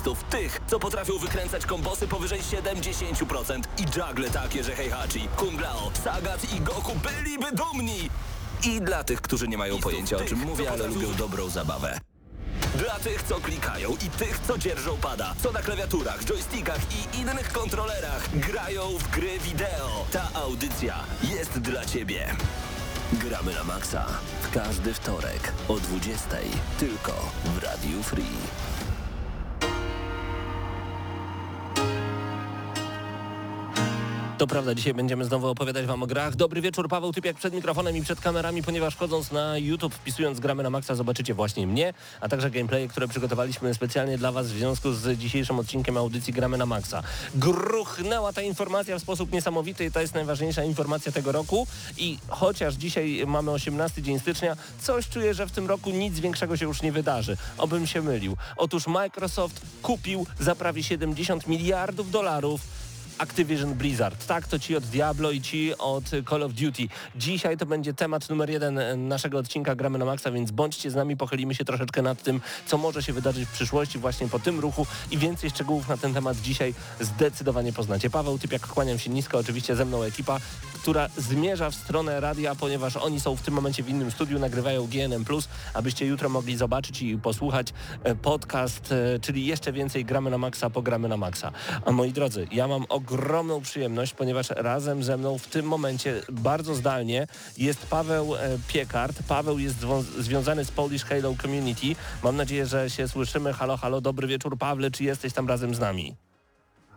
specjalistów, tych, co potrafią wykręcać kombosy powyżej 70% i juggle takie, że Heihachi, Kung Lao, Sagat i Goku byliby dumni. I dla tych, którzy nie mają pojęcia o czym mówię, ale lubią dobrą zabawę. Dla tych, co klikają i tych, co dzierżą pada, co na klawiaturach, joystickach i innych kontrolerach grają w gry wideo. Ta audycja jest dla Ciebie. Gramy na maksa w każdy wtorek o 20 tylko w Radiu Free. To prawda, dzisiaj będziemy znowu opowiadać Wam o grach. Dobry wieczór, Paweł Typiak przed mikrofonem i przed kamerami, ponieważ wchodząc na YouTube, wpisując Gramy na Maxa, zobaczycie właśnie mnie, a także gameplaye, które przygotowaliśmy specjalnie dla Was w związku z dzisiejszym odcinkiem audycji Gramy na Maxa. Gruchnęła ta informacja w sposób niesamowity i to jest najważniejsza informacja tego roku i chociaż dzisiaj mamy 18 dzień stycznia, coś czuję, że w tym roku nic większego się już nie wydarzy. Obym się mylił. Otóż Microsoft kupił za prawie 70 miliardów dolarów Activision Blizzard. Tak, to ci od Diablo i ci od Call of Duty. Dzisiaj to będzie temat numer jeden e, naszego odcinka Gramy na Maxa, więc bądźcie z nami, pochylimy się troszeczkę nad tym, co może się wydarzyć w przyszłości właśnie po tym ruchu i więcej szczegółów na ten temat dzisiaj zdecydowanie poznacie. Paweł Typiak, kłaniam się nisko, oczywiście ze mną ekipa, która zmierza w stronę radia, ponieważ oni są w tym momencie w innym studiu, nagrywają GNM+, abyście jutro mogli zobaczyć i posłuchać e, podcast, e, czyli jeszcze więcej Gramy na Maxa, pogramy na Maxa. A moi drodzy, ja mam ogromny ogromną przyjemność, ponieważ razem ze mną w tym momencie bardzo zdalnie jest Paweł e, Piekart. Paweł jest związany z Polish Halo Community. Mam nadzieję, że się słyszymy. Halo, halo, dobry wieczór Pawle, czy jesteś tam razem z nami?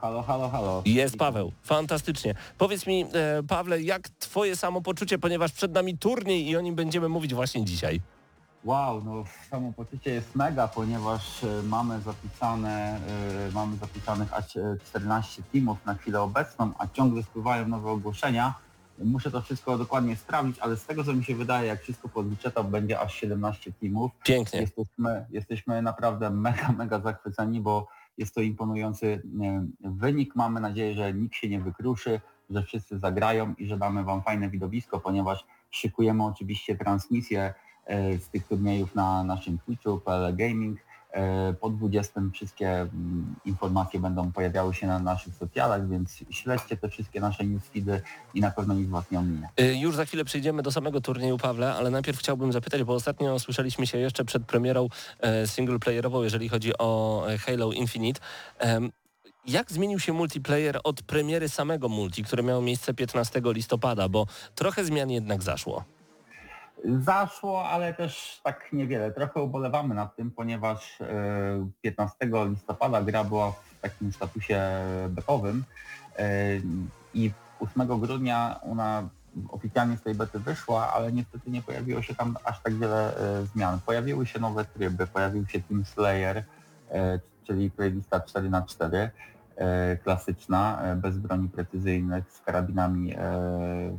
Halo, halo, halo. Jest Paweł, fantastycznie. Powiedz mi, e, Pawle, jak twoje samopoczucie, ponieważ przed nami turniej i o nim będziemy mówić właśnie dzisiaj. Wow, no samopoczucie jest mega, ponieważ e, mamy zapisane, e, mamy zapisanych aż 14 e, teamów na chwilę obecną, a ciągle spływają nowe ogłoszenia. Muszę to wszystko dokładnie sprawdzić, ale z tego co mi się wydaje, jak wszystko podliczę, to będzie aż 17 teamów. Pięknie. Jesteśmy, jesteśmy naprawdę mega, mega zachwyceni, bo jest to imponujący wynik. Mamy nadzieję, że nikt się nie wykruszy, że wszyscy zagrają i że damy Wam fajne widowisko, ponieważ szykujemy oczywiście transmisję z tych turniejów na naszym Twitchu, PL Gaming. E, po 20 wszystkie mm, informacje będą pojawiały się na naszych socjalach, więc śledźcie te wszystkie nasze newsfeedy i na pewno nic Was nie ominie. E, już za chwilę przejdziemy do samego turnieju, Pawle, ale najpierw chciałbym zapytać, bo ostatnio słyszeliśmy się jeszcze przed premierą singleplayerową, jeżeli chodzi o Halo Infinite. Jak zmienił się multiplayer od premiery samego multi, które miało miejsce 15 listopada, bo trochę zmian jednak zaszło. Zaszło, ale też tak niewiele. Trochę ubolewamy nad tym, ponieważ 15 e, listopada gra była w takim statusie betowym e, i 8 grudnia ona oficjalnie z tej bety wyszła, ale niestety nie pojawiło się tam aż tak wiele e, zmian. Pojawiły się nowe tryby, pojawił się Team Slayer, czyli playlista 4 na 4 klasyczna, bez broni precyzyjnych, z karabinami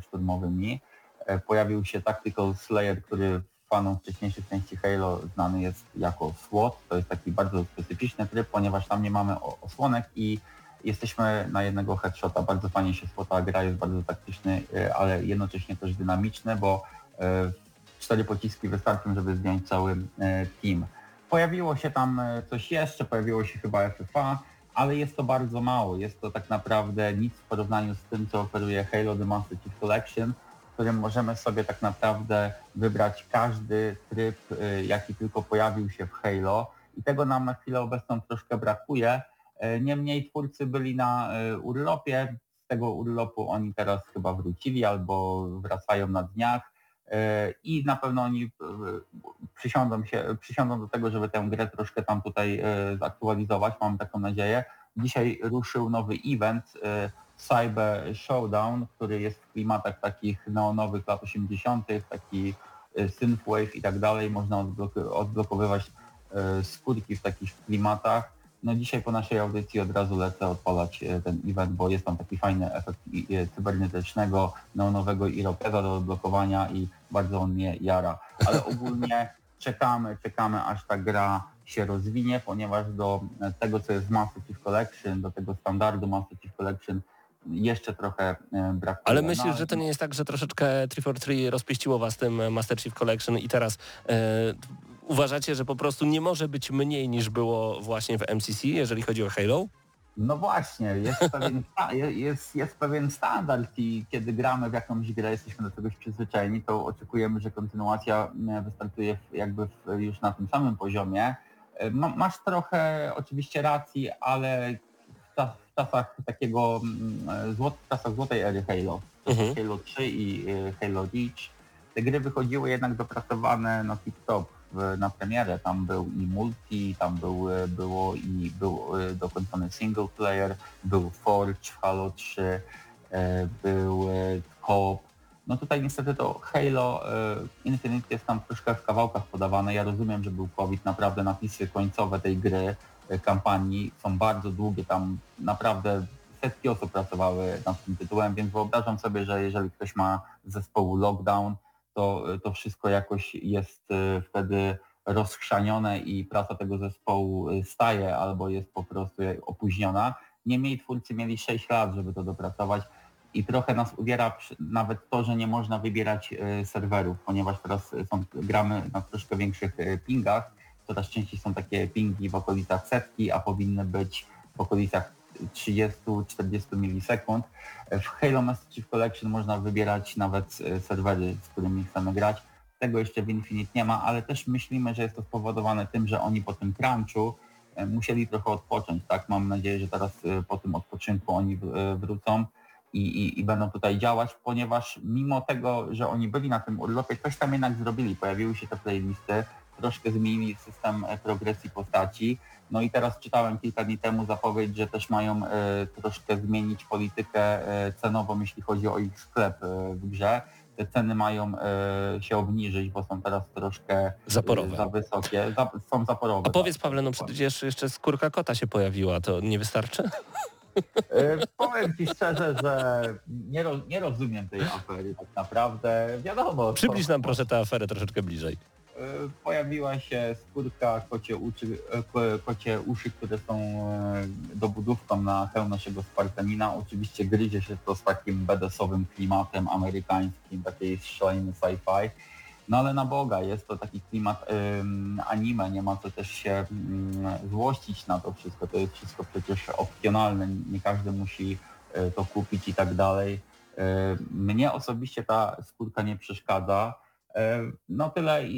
szturmowymi. E, pojawił się Tactical Slayer, który fanom wcześniejszych części Halo znany jest jako SWAT. To jest taki bardzo specyficzny tryb, ponieważ tam nie mamy osłonek i jesteśmy na jednego headshota. Bardzo fajnie się SWATA gra, jest bardzo taktyczny, e, ale jednocześnie też dynamiczny, bo e, cztery pociski wystarczą, żeby zdjąć cały team. Pojawiło się tam coś jeszcze, pojawiło się chyba FFA, ale jest to bardzo mało. Jest to tak naprawdę nic w porównaniu z tym, co oferuje Halo The Master Chief Collection, którym możemy sobie tak naprawdę wybrać każdy tryb, y, jaki tylko pojawił się w Halo i tego nam na chwilę obecną troszkę brakuje. Y, niemniej twórcy byli na y, urlopie, z tego urlopu oni teraz chyba wrócili albo wracają na dniach i na pewno oni przysiądą, się, przysiądą do tego, żeby tę grę troszkę tam tutaj zaktualizować, mam taką nadzieję. Dzisiaj ruszył nowy event, Cyber Showdown, który jest w klimatach takich neonowych lat 80., taki e, synthwave i tak dalej. Można odblok- odblokowywać e, skórki w takich klimatach. No dzisiaj po naszej audycji od razu lecę odpalać e, ten event, bo jest tam taki fajny efekt cybernetycznego, neonowego irokeza do odblokowania i bardzo on mnie jara. Ale ogólnie czekamy, czekamy aż ta gra się rozwinie, ponieważ do tego, co jest Master Chief Collection, do tego standardu Master Chief Collection jeszcze trochę e, brakuje. Ale myślisz, no, że to nie jest tak, że troszeczkę 343 rozpieściło was tym Master Chief Collection i teraz e, uważacie, że po prostu nie może być mniej niż było właśnie w MCC, jeżeli chodzi o Halo? No właśnie, jest pewien, jest, jest pewien standard i kiedy gramy w jakąś grę, jesteśmy do czegoś przyzwyczajeni, to oczekujemy, że kontynuacja e, wystartuje jakby w, już na tym samym poziomie. E, Ma, masz trochę oczywiście racji, ale w, w czasach takiego, mm, e, złot, w czasach złotej ery Halo, Mhm. Halo 3 i e, Halo Reach, te gry wychodziły jednak dopracowane na tip-top na premierę. Tam był i multi, tam był, e, było i był dokończony single player, był Forge w Halo 3, e, był co-op. No tutaj niestety to Halo Infinite jest tam troszkę w kawałkach podawane. Ja rozumiem, że był COVID, naprawdę napisy końcowe tej gry, kampanii są bardzo długie, tam naprawdę setki osób pracowały nad tym tytułem, więc wyobrażam sobie, że jeżeli ktoś ma zespołu Lockdown, to, to wszystko jakoś jest e, wtedy rozchrzanione i praca tego zespołu e, staje albo jest po prostu opóźniona. Niemniej twórcy mieli 6 lat, żeby to dopracować i trochę nas uwiera nawet to, że nie można wybierać e, serwerów, ponieważ teraz e, są, gramy na troszkę większych e, pingach. Coraz częściej są takie pingi w okolicach setki, a powinny być w okolicach 30-40 milisekund. W Halo Master Chief Collection można wybierać nawet e, serwery, z którymi chcemy grać. Tego jeszcze w Infinite nie ma, ale też myślimy, że jest to spowodowane tym, że oni po tym crunchu e, musieli trochę odpocząć. Tak, mam nadzieję, że teraz e, po tym odpoczynku oni wrócą i, i, i będą tutaj działać, ponieważ mimo tego, że oni byli na tym urlopie, coś tam jednak zrobili. Pojawiły się te playlisty, troszkę zmienili system e, progresji postaci. No i teraz czytałem kilka dni temu zapowiedź, że też mają e, troszkę zmienić politykę e, cenową, jeśli chodzi o ich sklep w grze. Te ceny mają się obniżyć, bo są teraz troszkę Zaporowe. za wysokie. Za, są zaporowe. A powiedz tak. Pawle, no przecież jeszcze skórka kota się pojawiła, to nie wystarczy? Powiem Ci szczerze, że nie, ro, nie rozumiem tej afery tak naprawdę. Wiadomo. Przybliż nam proszę tę aferę troszeczkę bliżej. E, Pojawiła się skórka kocie, uczy, e, ko- kocie uszy, które są e, dobudówką na hełm naszego Spartanina. Oczywiście gryzie się to z takim BDS-owym klimatem amerykańskim, takiej szaliny sci-fi. No ale na Boga, jest to taki klimat ym, anime, nie ma co też się ym, złościć na to wszystko. To jest wszystko przecież opcjonalne, nie każdy musi y, to kupić i tak dalej. Y, mnie osobiście ta skórka nie przeszkadza. Y, no tyle,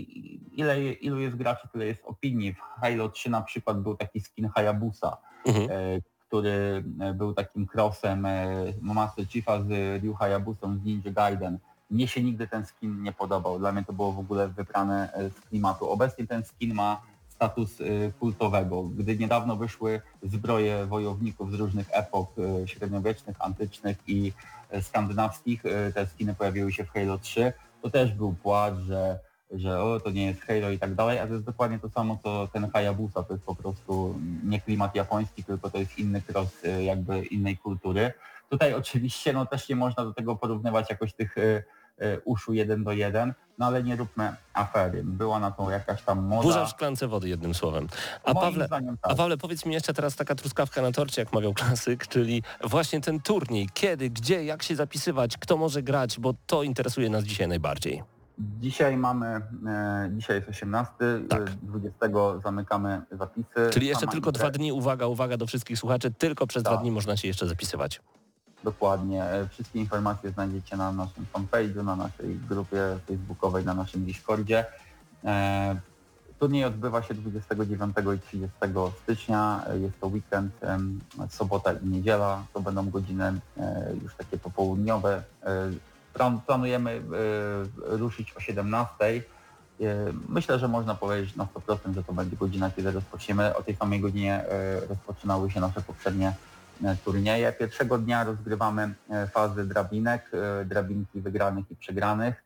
ile, ilu jest graczy, tyle jest opinii. W Halo 3 na przykład był taki skin Hayabusa, Mhm. e, który e, był takim crossem e, Master Chiefa z Ryu Hayabusą z Ninja Gaiden. Mnie się nigdy ten skin nie podobał. Dla mnie to było w ogóle wybrane e, z klimatu. Obecnie ten skin ma status e, kultowego. Gdy niedawno wyszły zbroje wojowników z różnych epok e, średniowiecznych, antycznych i e, skandynawskich, e, te skiny pojawiły się w Halo 3, to też był płacz, że że o, to nie jest Halo i tak dalej, a to jest dokładnie to samo, co ten Hayabusa, to jest po prostu nie klimat japoński, tylko to jest inny cross y, jakby innej kultury. Tutaj oczywiście no też nie można do tego porównywać jakoś tych y, uszu jeden do jeden, no ale nie róbmy afery. Była na to jakaś tam moda. Burza w szklance wody jednym słowem. A Pawle, tak. a Pawle, powiedz mi jeszcze teraz taka truskawka na torcie, jak mawiał klasyk, czyli właśnie ten turniej. Kiedy, gdzie, jak się zapisywać, kto może grać, bo to interesuje nas dzisiaj najbardziej. Dzisiaj mamy, e, dzisiaj jest 18, Tak. e, 20 zamykamy zapisy. Czyli jeszcze Sama tylko dwa dni, uwaga, uwaga do wszystkich słuchaczy, tylko przez dwa Tak. dni można się jeszcze zapisywać. Dokładnie. E, Wszystkie informacje znajdziecie na naszym fanpage'u, na naszej grupie facebookowej, na naszym Discordzie. E, Turniej odbywa się 29 i 30 stycznia. E, Jest to weekend, sobota i niedziela. To będą godziny już takie popołudniowe. Plan- Planujemy ruszyć o 17. E, Myślę, że można powiedzieć na 100%, że to będzie godzina, kiedy rozpoczniemy. O tej samej godzinie rozpoczynały się nasze poprzednie turnieje. Pierwszego dnia rozgrywamy e, fazy drabinek, e, drabinki wygranych i przegranych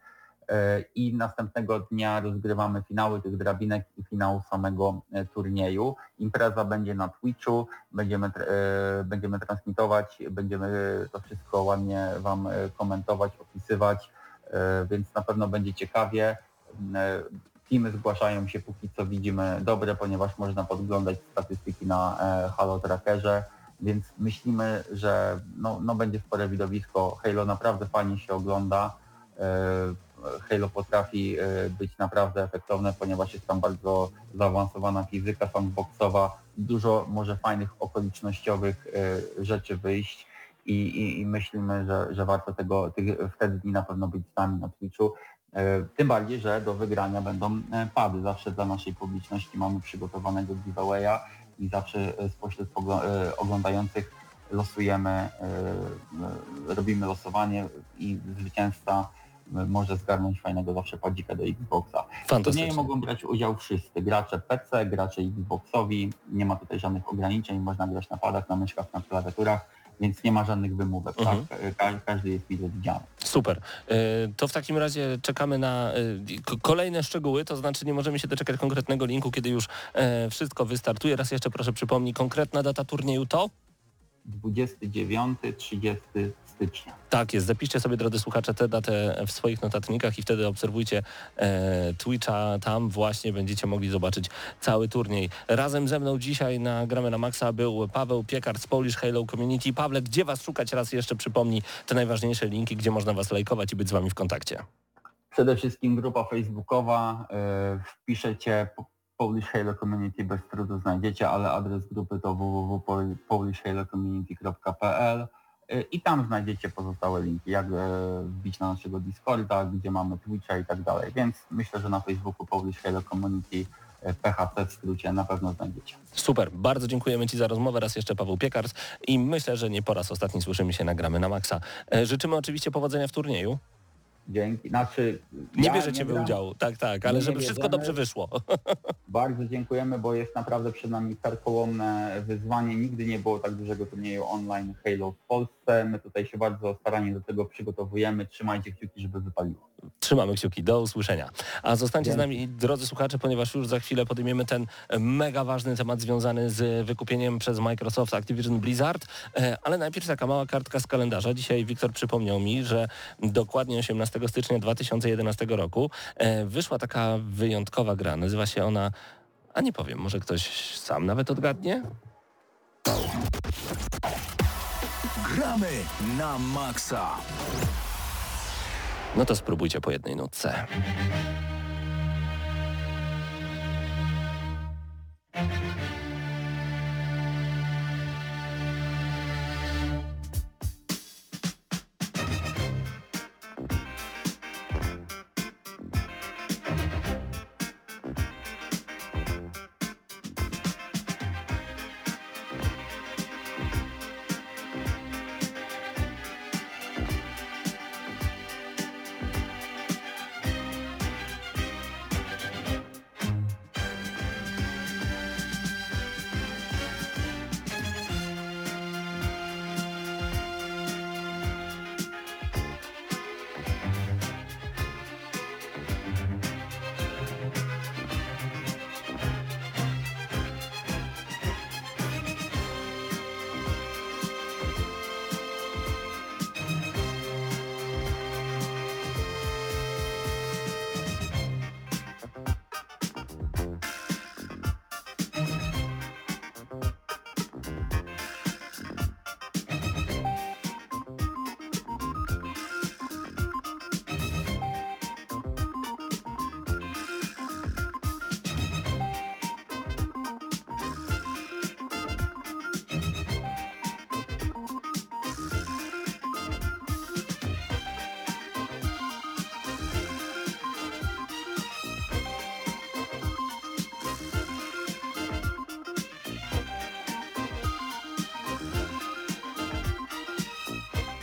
e, i następnego dnia rozgrywamy finały tych drabinek i finał samego e, turnieju. Impreza będzie na Twitchu, będziemy, e, będziemy transmitować, będziemy to wszystko ładnie Wam e, komentować, opisywać, e, więc na pewno będzie ciekawie. E, Teamy zgłaszają się póki co widzimy dobre, ponieważ można podglądać statystyki na e, Halo Trackerze, więc myślimy, że no, no będzie spore widowisko. Halo naprawdę fajnie się ogląda. E, Halo potrafi e, być naprawdę efektowne, ponieważ jest tam bardzo zaawansowana fizyka sandboxowa, dużo może fajnych okolicznościowych e, rzeczy wyjść i, i, i myślimy, że, że warto tego tych, wtedy dni na pewno być z nami na Twitchu. Tym bardziej, że do wygrania będą pady. Zawsze dla naszej publiczności mamy przygotowanego giveawaya zawsze e, spośród e, oglądających losujemy, e, robimy losowanie i zwycięzca może zgarnąć fajnego zawsze padzika do Xboxa. W Fantastycznie. mogą brać udział wszyscy, gracze PC, gracze Xboxowi, nie ma tutaj żadnych ograniczeń, można grać na padach, na myszkach, na klawiaturach, więc nie ma żadnych wymówek, Mhm. tak? E, Ka- każdy jest mile widziany. Super. Y, To w takim razie czekamy na k- kolejne szczegóły, to znaczy nie możemy się doczekać konkretnego linku, kiedy już e, wszystko wystartuje. Raz jeszcze proszę przypomnij, konkretna data turnieju to? 29-30 stycznia. Tak jest, zapiszcie sobie drodzy słuchacze tę datę w swoich notatnikach i wtedy obserwujcie e, Twitcha, tam właśnie będziecie mogli zobaczyć cały turniej. Razem ze mną dzisiaj na Gramy na Maxa był Paweł Piekar z Polish Halo Community. Pawle, gdzie Was szukać? Raz jeszcze przypomnij te najważniejsze linki, gdzie można Was lajkować i być z Wami w kontakcie. Przede wszystkim grupa facebookowa, e, wpiszecie po- Polish Halo Community bez trudu znajdziecie, ale adres grupy to www.polishhalocommunity.pl i tam znajdziecie pozostałe linki, jak e, wbić na naszego Discorda, gdzie mamy Twitcha i tak dalej, więc myślę, że na Facebooku Polish Halo Community e, PHC w skrócie na pewno znajdziecie. Super, bardzo dziękujemy Ci za rozmowę. Raz jeszcze Paweł Piekars i myślę, że nie po raz ostatni słyszymy się na Gramy na Maxa. E, życzymy oczywiście powodzenia w turnieju. Dzięki. Znaczy, Nie ja bierzecie wy udziału, tak, tak, ale żeby wszystko bierzemy. dobrze wyszło. Bardzo dziękujemy, bo jest naprawdę przed nami karkołomne wyzwanie. Nigdy nie było tak dużego turnieju online Halo w Polsce. My tutaj się bardzo starannie do tego przygotowujemy. Trzymajcie kciuki, żeby wypaliło. Trzymamy kciuki, do usłyszenia. A zostańcie z nami, drodzy słuchacze, ponieważ już za chwilę podejmiemy ten mega ważny temat związany z wykupieniem przez Microsoft Activision Blizzard. E, Ale najpierw taka mała kartka z kalendarza. Dzisiaj Wiktor przypomniał mi, że dokładnie 18 stycznia 2011 roku e, wyszła taka wyjątkowa gra. Nazywa się ona, a nie powiem, może ktoś sam nawet odgadnie? Gramy na maksa. No to spróbujcie po jednej nutce.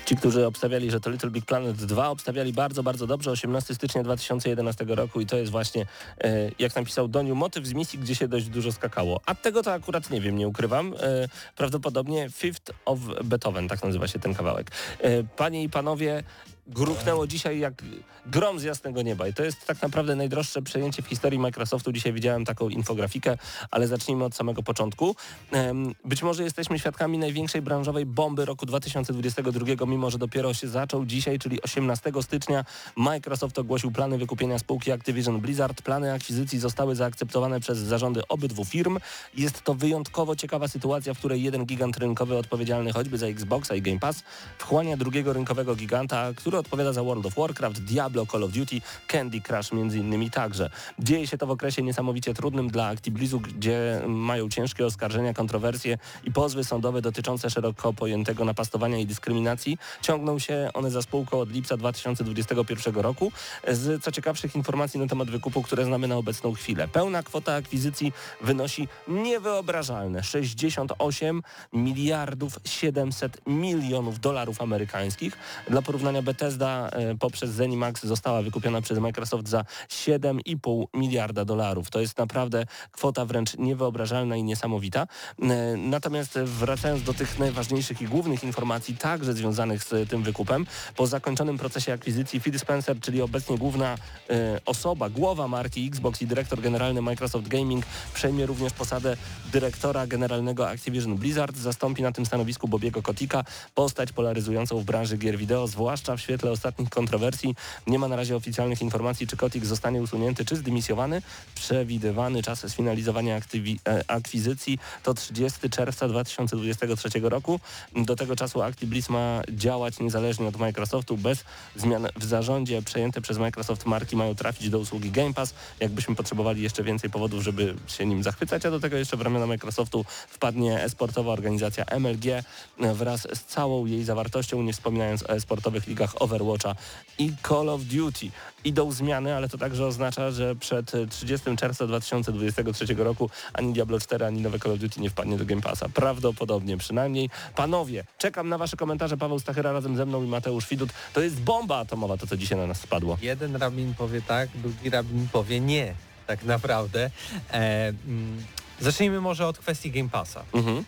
Ci, którzy obstawiali, że to Little Big Planet 2, obstawiali bardzo, bardzo dobrze 18 stycznia 2011 roku i to jest właśnie, e, jak napisał Doniu, motyw z misji, gdzie się dość dużo skakało. A tego to akurat nie wiem, nie ukrywam. E, prawdopodobnie Fifth of Beethoven, tak nazywa się ten kawałek. E, panie i panowie, gruknęło dzisiaj jak grom z jasnego nieba i to jest tak naprawdę najdroższe przejęcie w historii Microsoftu. Dzisiaj widziałem taką infografikę, ale zacznijmy od samego początku. Być może jesteśmy świadkami największej branżowej bomby roku 2022, mimo że dopiero się zaczął dzisiaj, czyli 18 stycznia Microsoft ogłosił plany wykupienia spółki Activision Blizzard. Plany akwizycji zostały zaakceptowane przez zarządy obydwu firm. Jest to wyjątkowo ciekawa sytuacja, w której jeden gigant rynkowy odpowiedzialny choćby za Xboxa i Game Pass wchłania drugiego rynkowego giganta, który odpowiada za World of Warcraft, Diablo, Call of Duty, Candy Crush między innymi także. Dzieje się to w okresie niesamowicie trudnym dla Actiblizu, gdzie mają ciężkie oskarżenia, kontrowersje i pozwy sądowe dotyczące szeroko pojętego napastowania i dyskryminacji. Ciągną się one za spółką od lipca 2021 roku. Z co ciekawszych informacji na temat wykupu, które znamy na obecną chwilę. Pełna kwota akwizycji wynosi niewyobrażalne 68 miliardów 700 milionów dolarów amerykańskich. Dla porównania Bethesda e, poprzez Zenimax została wykupiona przez Microsoft za 7,5 miliarda dolarów. To jest naprawdę kwota wręcz niewyobrażalna i niesamowita. E, Natomiast wracając do tych najważniejszych i głównych informacji, także związanych z tym wykupem, po zakończonym procesie akwizycji Phil Spencer, czyli obecnie główna e, osoba, głowa marki Xbox i dyrektor generalny Microsoft Gaming, przejmie również posadę dyrektora generalnego Activision Blizzard. Zastąpi na tym stanowisku Bobiego Kotika, postać polaryzującą w branży gier wideo, zwłaszcza w świetle ostatnich kontrowersji. Nie ma na razie oficjalnych informacji, czy Kotik zostanie usunięty, czy zdymisjowany. Przewidywany czas sfinalizowania e, akwizycji to 30 czerwca 2023 roku. Do tego czasu ActiBliz ma działać niezależnie od Microsoftu bez zmian w zarządzie. Przejęte przez Microsoft marki mają trafić do usługi Game Pass. Jakbyśmy potrzebowali jeszcze więcej powodów, żeby się nim zachwycać, a do tego jeszcze w ramiona Microsoftu wpadnie esportowa organizacja MLG wraz z całą jej zawartością, nie wspominając o esportowych ligach Overwatcha i Call of Duty. Idą zmiany, ale to także oznacza, że przed 30 czerwca 2023 roku ani Diablo 4, ani nowe Call of Duty nie wpadnie do Game Passa. Prawdopodobnie przynajmniej. Panowie, czekam na wasze komentarze. Paweł Stachyra razem ze mną i Mateusz Widut. To jest bomba atomowa, to co dzisiaj na nas spadło. Jeden rabin powie tak, drugi rabin powie nie, tak naprawdę. E, mm, zacznijmy może od kwestii Game Passa. Mhm. E,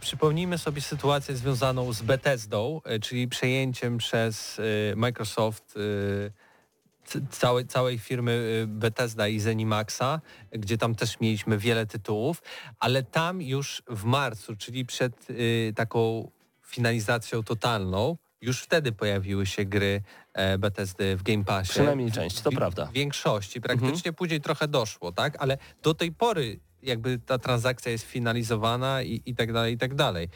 przypomnijmy sobie sytuację związaną z Bethesdą, e, czyli przejęciem przez e, Microsoft e, całej, całej firmy e, Bethesda i Zenimaxa, gdzie tam też mieliśmy wiele tytułów, ale tam już w marcu, czyli przed e, taką finalizacją totalną, już wtedy pojawiły się gry Bethesdy w Game Passie. Przynajmniej część, to W- prawda. W większości, praktycznie później trochę doszło, tak? Ale do tej pory jakby ta transakcja jest finalizowana i, i tak dalej, i tak dalej.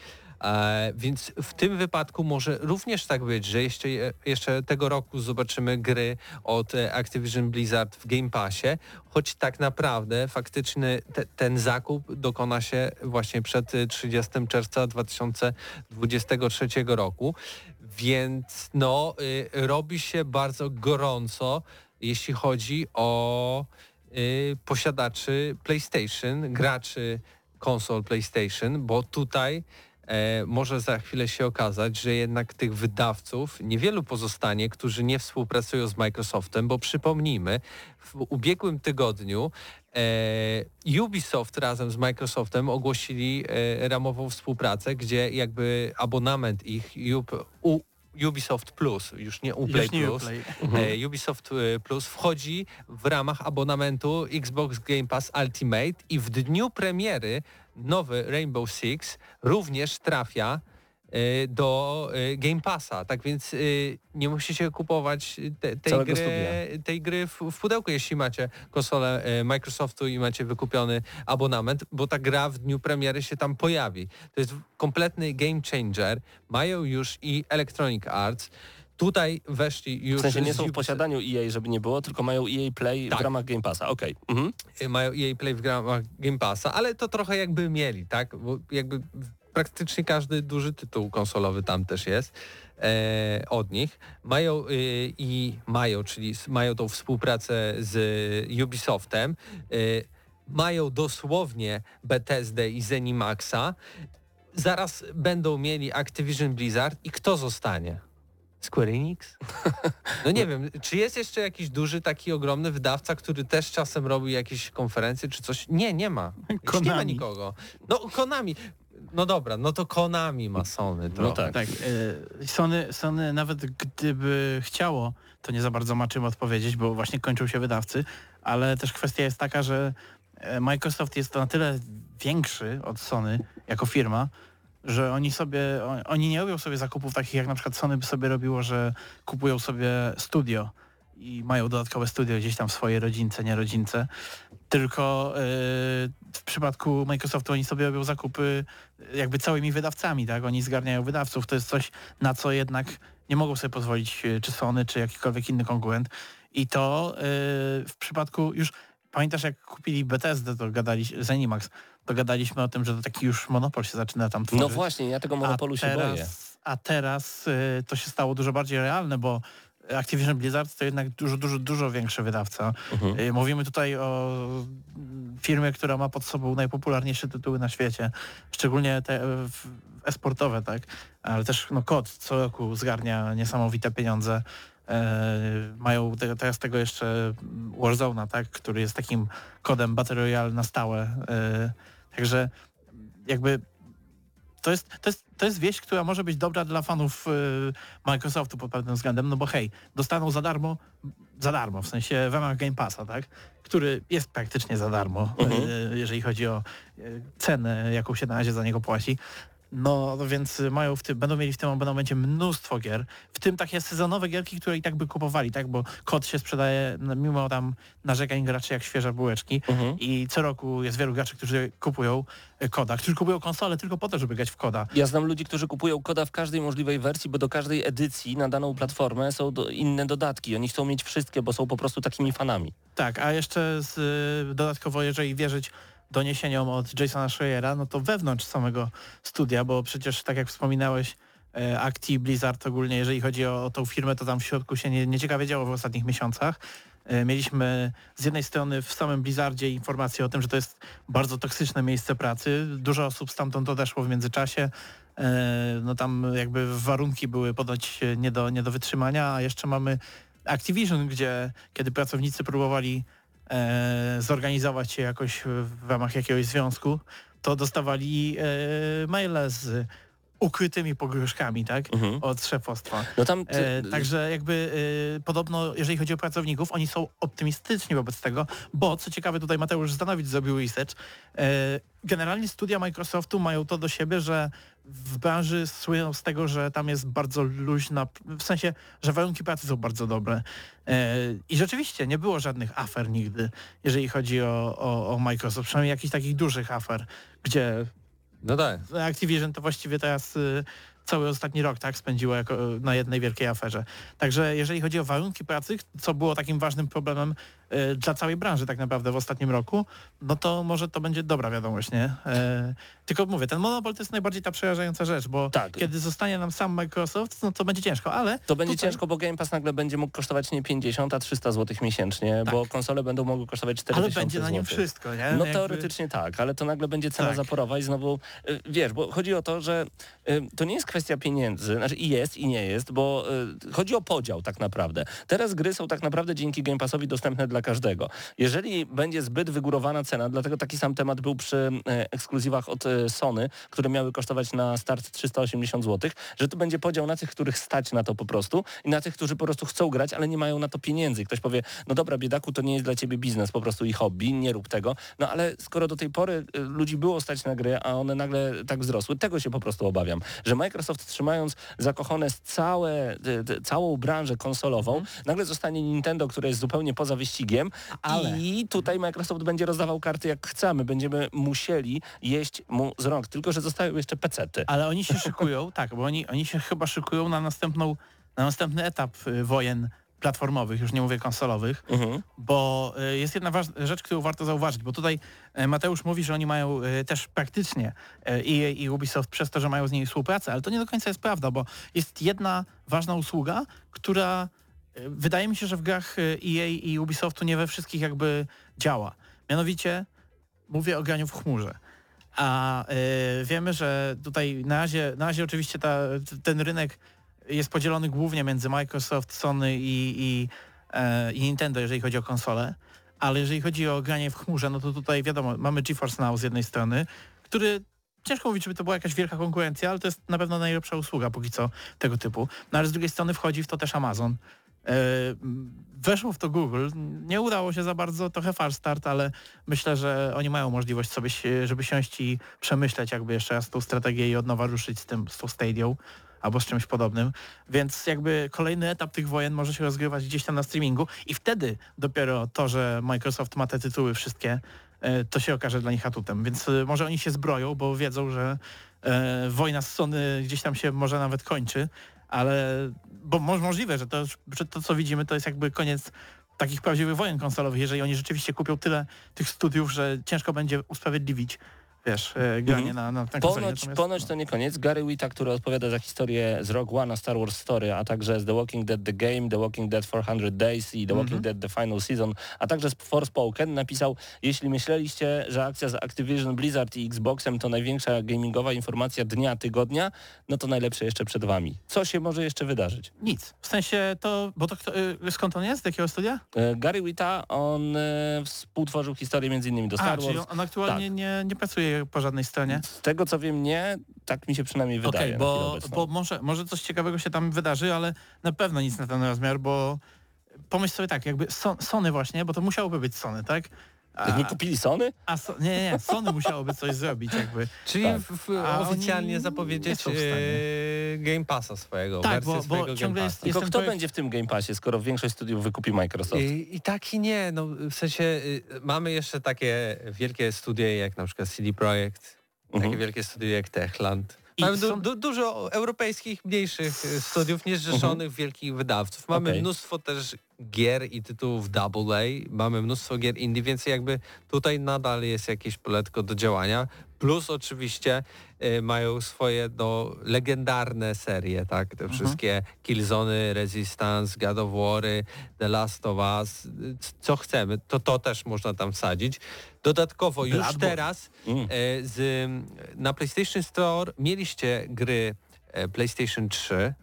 E, więc w tym wypadku może również tak być, że jeszcze, jeszcze tego roku zobaczymy gry od e, Activision Blizzard w Game Passie, choć tak naprawdę faktyczny te, ten zakup dokona się właśnie przed e, 30 czerwca 2023 roku. Więc no, y, robi się bardzo gorąco, jeśli chodzi o posiadaczy PlayStation, graczy konsol PlayStation, bo tutaj e, może za chwilę się okazać, że jednak tych wydawców niewielu pozostanie, którzy nie współpracują z Microsoftem, bo przypomnijmy, w ubiegłym tygodniu e, Ubisoft razem z Microsoftem ogłosili e, ramową współpracę, gdzie jakby abonament ich U, Ubisoft Plus, już nie Uplay Już nie Plus, Uplay. e, Ubisoft e, Plus wchodzi w ramach abonamentu Xbox Game Pass Ultimate i w dniu premiery nowy Rainbow Six również trafia do e, Game Passa. Tak więc e, nie musicie kupować te, tej, gry, studia. tej gry w, w pudełku, jeśli macie konsolę Microsoftu i macie wykupiony abonament, bo ta gra w dniu premiery się tam pojawi. To jest kompletny game changer. Mają już i Electronic Arts. Tutaj weszli już... W sensie nie są w posiadaniu EA, żeby nie było, tylko mają EA Play Tak. w ramach Game Passa. Okej. Mhm. y, mają EA Play w ramach Game Passa, ale to trochę jakby mieli, tak? Bo jakby praktycznie każdy duży tytuł konsolowy tam też jest e, od nich. Mają y, i mają, czyli mają tą współpracę z Ubisoftem. Y, mają dosłownie Bethesdę i Zenimaxa. Zaraz będą mieli Activision Blizzard i kto zostanie? Square Enix? No nie wiem, czy jest jeszcze jakiś duży, taki ogromny wydawca, który też czasem robi jakieś konferencje czy coś? Nie, nie ma. Już nie ma Konami. nikogo. No Konami. No dobra, no to Konami ma Sony trochę. No tak. Tak, Sony, Sony nawet gdyby chciało, to nie za bardzo ma czym odpowiedzieć, bo właśnie kończą się wydawcy, ale też kwestia jest taka, że e, Microsoft jest na tyle większy od Sony jako firma, że oni sobie, oni nie robią sobie zakupów takich jak na przykład Sony by sobie robiło, że kupują sobie studio i mają dodatkowe studio gdzieś tam w swojej rodzince, nie rodzince. Tylko yy, w przypadku Microsoftu oni sobie robią zakupy yy, jakby całymi wydawcami, tak? Oni zgarniają wydawców. To jest coś, na co jednak nie mogą sobie pozwolić yy, czy Sony, czy jakikolwiek inny konkurent. I to w przypadku już pamiętasz jak kupili Bethesda, to gadaliśmy, Zenimax, to gadaliśmy o tym, że to taki już monopol się zaczyna tam tworzyć. No właśnie, ja tego monopolu się boję. A teraz y, to się stało dużo bardziej realne, bo Activision Blizzard to jednak dużo, dużo, dużo większy wydawca. Mhm. Y, mówimy tutaj o mm, firmie, która ma pod sobą najpopularniejsze tytuły na świecie, szczególnie te e, esportowe, tak? Ale też no, kod co roku zgarnia niesamowite pieniądze. E, mają te, teraz tego jeszcze Warzone'a, tak? który jest takim kodem Battle Royale na stałe. E, także jakby to jest, to, jest, to jest wieść, która może być dobra dla fanów y, Microsoftu pod pewnym względem, no bo hej, dostaną za darmo, za darmo, w sensie w ramach Game Passa, tak? Który jest praktycznie za darmo, Mhm. y, jeżeli chodzi o y, cenę, jaką się na razie za niego płaci. No no więc mają w tym, będą mieli w tym abonamencie mnóstwo gier, w tym takie sezonowe gierki, które i tak by kupowali, tak? Bo kod się sprzedaje no, mimo tam narzekań graczy jak świeże bułeczki Mhm. i co roku jest wielu graczy, którzy kupują y, koda, którzy kupują konsolę tylko po to, żeby grać w koda. Ja znam ludzi, którzy kupują koda w każdej możliwej wersji, bo do każdej edycji na daną platformę są do, inne dodatki. Oni chcą mieć wszystkie, bo są po prostu takimi fanami. Tak, a jeszcze z, y, dodatkowo, jeżeli wierzyć doniesieniom od Jasona Schreiera, no to wewnątrz samego studia, bo przecież tak jak wspominałeś, e, Acti, Blizzard ogólnie, jeżeli chodzi o, o tą firmę, to tam w środku się nie, nieciekawie działo w ostatnich miesiącach. E, Mieliśmy z jednej strony w samym Blizzardzie informacje o tym, że to jest bardzo toksyczne miejsce pracy. Dużo osób stamtąd odeszło w międzyczasie. E, No tam jakby warunki były ponoć nie do, nie do wytrzymania, a jeszcze mamy Activision, gdzie kiedy pracownicy próbowali e, zorganizować się jakoś w ramach jakiegoś związku, to dostawali e, maile z ukrytymi pogróżkami, tak? Mhm. Od szefostwa. No tam... E, także jakby e, podobno, jeżeli chodzi o pracowników, oni są optymistyczni wobec tego, bo co ciekawe, tutaj Mateusz Zdanowicz zrobił research. E, generalnie studia Microsoftu mają to do siebie, że w branży słyną z tego, że tam jest bardzo luźna, w sensie, że warunki pracy są bardzo dobre. E, I rzeczywiście nie było żadnych afer nigdy, jeżeli chodzi o, o, o Microsoft, przynajmniej jakichś takich dużych afer, gdzie No tak. Activision to właściwie teraz y, cały ostatni rok tak spędziło jako, na jednej wielkiej aferze. Także jeżeli chodzi o warunki pracy, co było takim ważnym problemem dla całej branży tak naprawdę w ostatnim roku, no to może to będzie dobra wiadomość, nie? E, tylko mówię, ten monopol to jest najbardziej ta przerażająca rzecz, bo Tak. kiedy zostanie nam sam Microsoft, no to będzie ciężko, ale To będzie tutaj- ciężko, bo Game Pass nagle będzie mógł kosztować nie 50, a 300 zł miesięcznie, Tak. bo konsole będą mogły kosztować 4000 ale będzie na nim złotych. wszystko, nie? No Jakby- teoretycznie tak, ale to nagle będzie cena Tak. zaporowa i znowu, y, wiesz, bo chodzi o to, że y, to nie jest kwestia pieniędzy, znaczy i jest, i nie jest, bo y, chodzi o podział tak naprawdę. Teraz gry są tak naprawdę dzięki Game Passowi dostępne dla każdego. Jeżeli będzie zbyt wygórowana cena, dlatego taki sam temat był przy y, ekskluzywach od y, Sony, które miały kosztować na start 380 zł, że to będzie podział na tych, których stać na to po prostu i na tych, którzy po prostu chcą grać, ale nie mają na to pieniędzy. Ktoś powie, no dobra, biedaku, to nie jest dla ciebie biznes po prostu i hobby, nie rób tego. No ale skoro do tej pory y, ludzi było stać na gry, a one nagle tak wzrosły, tego się po prostu obawiam, że Microsoft trzymając zakochane całe, całą branżę konsolową, nagle zostanie Nintendo, które jest zupełnie poza wyścigiem Ale- i tutaj Microsoft będzie rozdawał karty jak chcemy, będziemy musieli jeść mu z rąk, tylko że zostają jeszcze pecety. Ale oni się szykują, tak, bo oni, oni się chyba szykują na następną, na następny etap y, wojen platformowych, już nie mówię konsolowych, Mhm. bo y, jest jedna rzecz, którą warto zauważyć, bo tutaj y, Mateusz mówi, że oni mają też praktycznie EA i Ubisoft przez to, że mają z nimi współpracę, ale to nie do końca jest prawda, bo jest jedna ważna usługa, która wydaje mi się, że w grach y, EA i Ubisoftu nie we wszystkich jakby działa. Mianowicie mówię o graniu w chmurze. A y, wiemy, że tutaj na razie, na razie oczywiście ta, ten rynek jest podzielony głównie między Microsoft, Sony i, i, e, i Nintendo, jeżeli chodzi o konsole. Ale jeżeli chodzi o granie w chmurze, no to tutaj wiadomo, mamy GeForce Now z jednej strony, który ciężko mówić, żeby to była jakaś wielka konkurencja, ale to jest na pewno najlepsza usługa póki co tego typu. No ale z drugiej strony wchodzi w to też Amazon. E, Weszło w to Google. Nie udało się za bardzo, trochę far start, ale myślę, że oni mają możliwość sobie, żeby siąść i przemyśleć jakby jeszcze raz tą strategię i od nowa ruszyć z tym, z tą Stadią. albo z czymś podobnym, więc jakby kolejny etap tych wojen może się rozgrywać gdzieś tam na streamingu i wtedy dopiero to, że Microsoft ma te tytuły wszystkie, e, to się okaże dla nich atutem, więc e, może oni się zbroją, bo wiedzą, że wojna z Sony gdzieś tam się może nawet kończy, ale bo mo- możliwe, że to, że to co widzimy to jest jakby koniec takich prawdziwych wojen konsolowych, jeżeli oni rzeczywiście kupią tyle tych studiów, że ciężko będzie usprawiedliwić wiesz, e, granie Mhm. na, na, na konsoli. Ponoć, Natomiast, ponoć no. to nie koniec. Gary Wita, który odpowiada za historię z Rogue One, a Star Wars Story, a także z The Walking Dead The Game, The Walking Dead 400 Days i The Walking Dead The Final Season, a także z Forspoken napisał, jeśli myśleliście, że akcja z Activision Blizzard i Xboxem to największa gamingowa informacja dnia, tygodnia, no to najlepsze jeszcze przed wami. Co się może jeszcze wydarzyć? Nic. W sensie to, bo to kto, y, skąd on jest? Z jakiego studia? E, Gary Wita, on e, współtworzył historię między innymi do A, Star czyli Wars. on aktualnie Tak. nie, nie pracuje po żadnej stronie. Z tego co wiem, nie. Tak mi się przynajmniej wydaje. chwilę bo, bo może, może coś ciekawego się tam wydarzy, ale na pewno nic na ten rozmiar, bo pomyśl sobie tak, jakby Son- Sony właśnie, bo to musiałoby być Sony, tak? A, Nie kupili Sony? a so, nie, nie, Sony musiałoby coś zrobić jakby. Czyli Tak. w, w, oficjalnie nie zapowiedzieć e, Game Passa swojego, Tak, wersję bo- bo swojego Game ciągle jest- Passa. Tylko kto projekt- będzie w tym Game Passie, skoro większość studiów wykupi Microsoft? I, I tak i nie, no w sensie y, mamy jeszcze takie wielkie studia jak na przykład CD Projekt, Mhm. takie wielkie studia jak Techland. Mamy du, są- du, dużo europejskich, mniejszych y, studiów, niezrzeszonych wielkich wydawców. Mamy Okej. mnóstwo też gier i tytułów AA, mamy mnóstwo gier indie, więc jakby tutaj nadal jest jakieś poletko do działania. Plus oczywiście y, mają swoje no, legendarne serie, tak? Te wszystkie Killzony, Resistance, God of War'y, The Last of Us, y, co chcemy, to to też można tam wsadzić. Dodatkowo już Bloodborne. teraz Mm. e, z, na PlayStation Store mieliście gry e, PlayStation 3,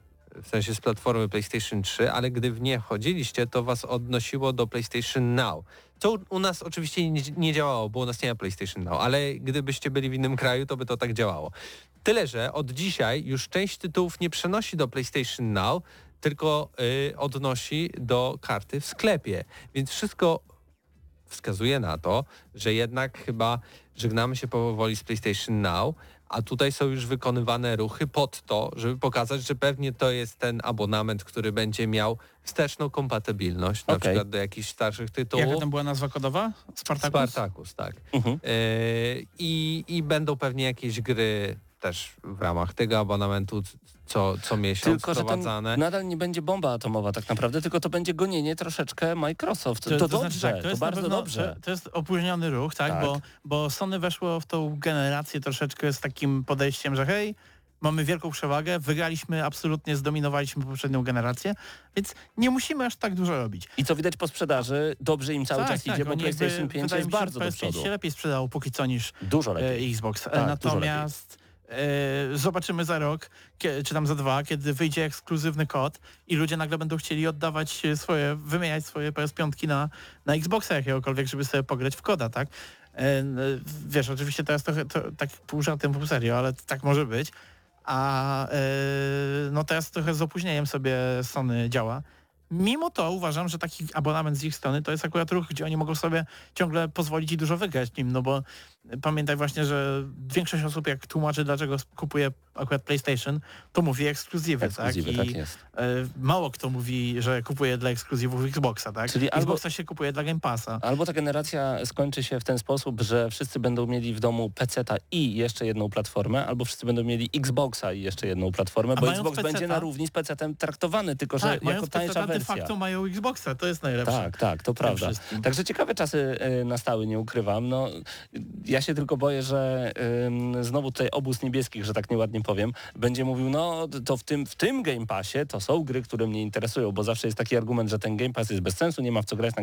w sensie z platformy PlayStation 3, ale gdy w nie wchodziliście, to was odnosiło do PlayStation Now. Co u nas oczywiście nie, nie działało, bo u nas nie ma PlayStation Now, ale gdybyście byli w innym kraju, to by to tak działało. Tyle, że od dzisiaj już część tytułów nie przenosi do PlayStation Now, tylko y, odnosi do karty w sklepie. Więc wszystko wskazuje na to, że jednak chyba żegnamy się powoli z PlayStation Now, a tutaj są już wykonywane ruchy pod to, żeby pokazać, że pewnie to jest ten abonament, który będzie miał wsteczną kompatybilność, na Okej. przykład do jakichś starszych Jaka tytułów. tam była nazwa kodowa? Spartacus? Spartacus, tak. Mhm. E, i, I będą pewnie jakieś gry też w ramach tego abonamentu co, co miesiąc Tylko, że to wprowadzane. nadal nie będzie bomba atomowa tak naprawdę, tylko to będzie gonienie troszeczkę Microsoft. To, dobrze, znaczy tak, to, to, jest na bardzo pewno, dobrze. To, to jest opóźniony ruch, tak? Tak. Bo, bo Sony weszło w tą generację troszeczkę z takim podejściem, że hej, mamy wielką przewagę, wygraliśmy, absolutnie zdominowaliśmy poprzednią generację, więc nie musimy aż tak dużo robić. I co widać po sprzedaży, dobrze im cały tak, czas tak, idzie, bo jakby- PlayStation 5 wydaje jest mi się, bardzo do PS5 przodu. się lepiej sprzedało póki co niż Dużo e, lepiej. Xbox. E, Tak, dużo Natomiast e, zobaczymy za rok, czy tam za dwa, kiedy wyjdzie ekskluzywny kod i ludzie nagle będą chcieli oddawać e, swoje, wymieniać swoje PS5 na, na Xboxa jakiegokolwiek, żeby sobie pograć w koda, tak? E, n- wiesz, oczywiście teraz trochę to, tak pół żartem, pół serio, ale tak może być. A e, no teraz trochę z opóźnieniem sobie Sony działa. Mimo to uważam, że taki abonament z ich strony to jest akurat ruch, gdzie oni mogą sobie ciągle pozwolić i dużo wygrać nim, no bo pamiętaj właśnie, że większość osób jak tłumaczy, dlaczego kupuje akurat PlayStation, to mówi ekskluzywy, Ekskluzywy, tak? tak I jest. e, mało kto mówi, że kupuje dla ekskluzywów Xboxa, tak? Czyli albo- Xboxa się kupuje dla Game Passa. Albo ta generacja skończy się w ten sposób, że wszyscy będą mieli w domu PC-ta i jeszcze jedną platformę, albo wszyscy będą mieli Xboxa i jeszcze jedną platformę, A bo Xbox będzie na równi z PC-tem traktowany, tylko że Tak, jako tańsza PC, de wersja. facto mają Xboxa, to jest najlepsze. Tak, tak, to prawda. wszystkim. Także ciekawe czasy y, nastały, nie ukrywam. No, ja się tylko boję, że znowu tutaj obóz niebieskich, że tak nieładnie powiem, będzie mówił, no to w tym, w tym Game Passie to są gry, które mnie interesują, bo zawsze jest taki argument, że ten Game Pass jest bez sensu, nie ma w co grać na,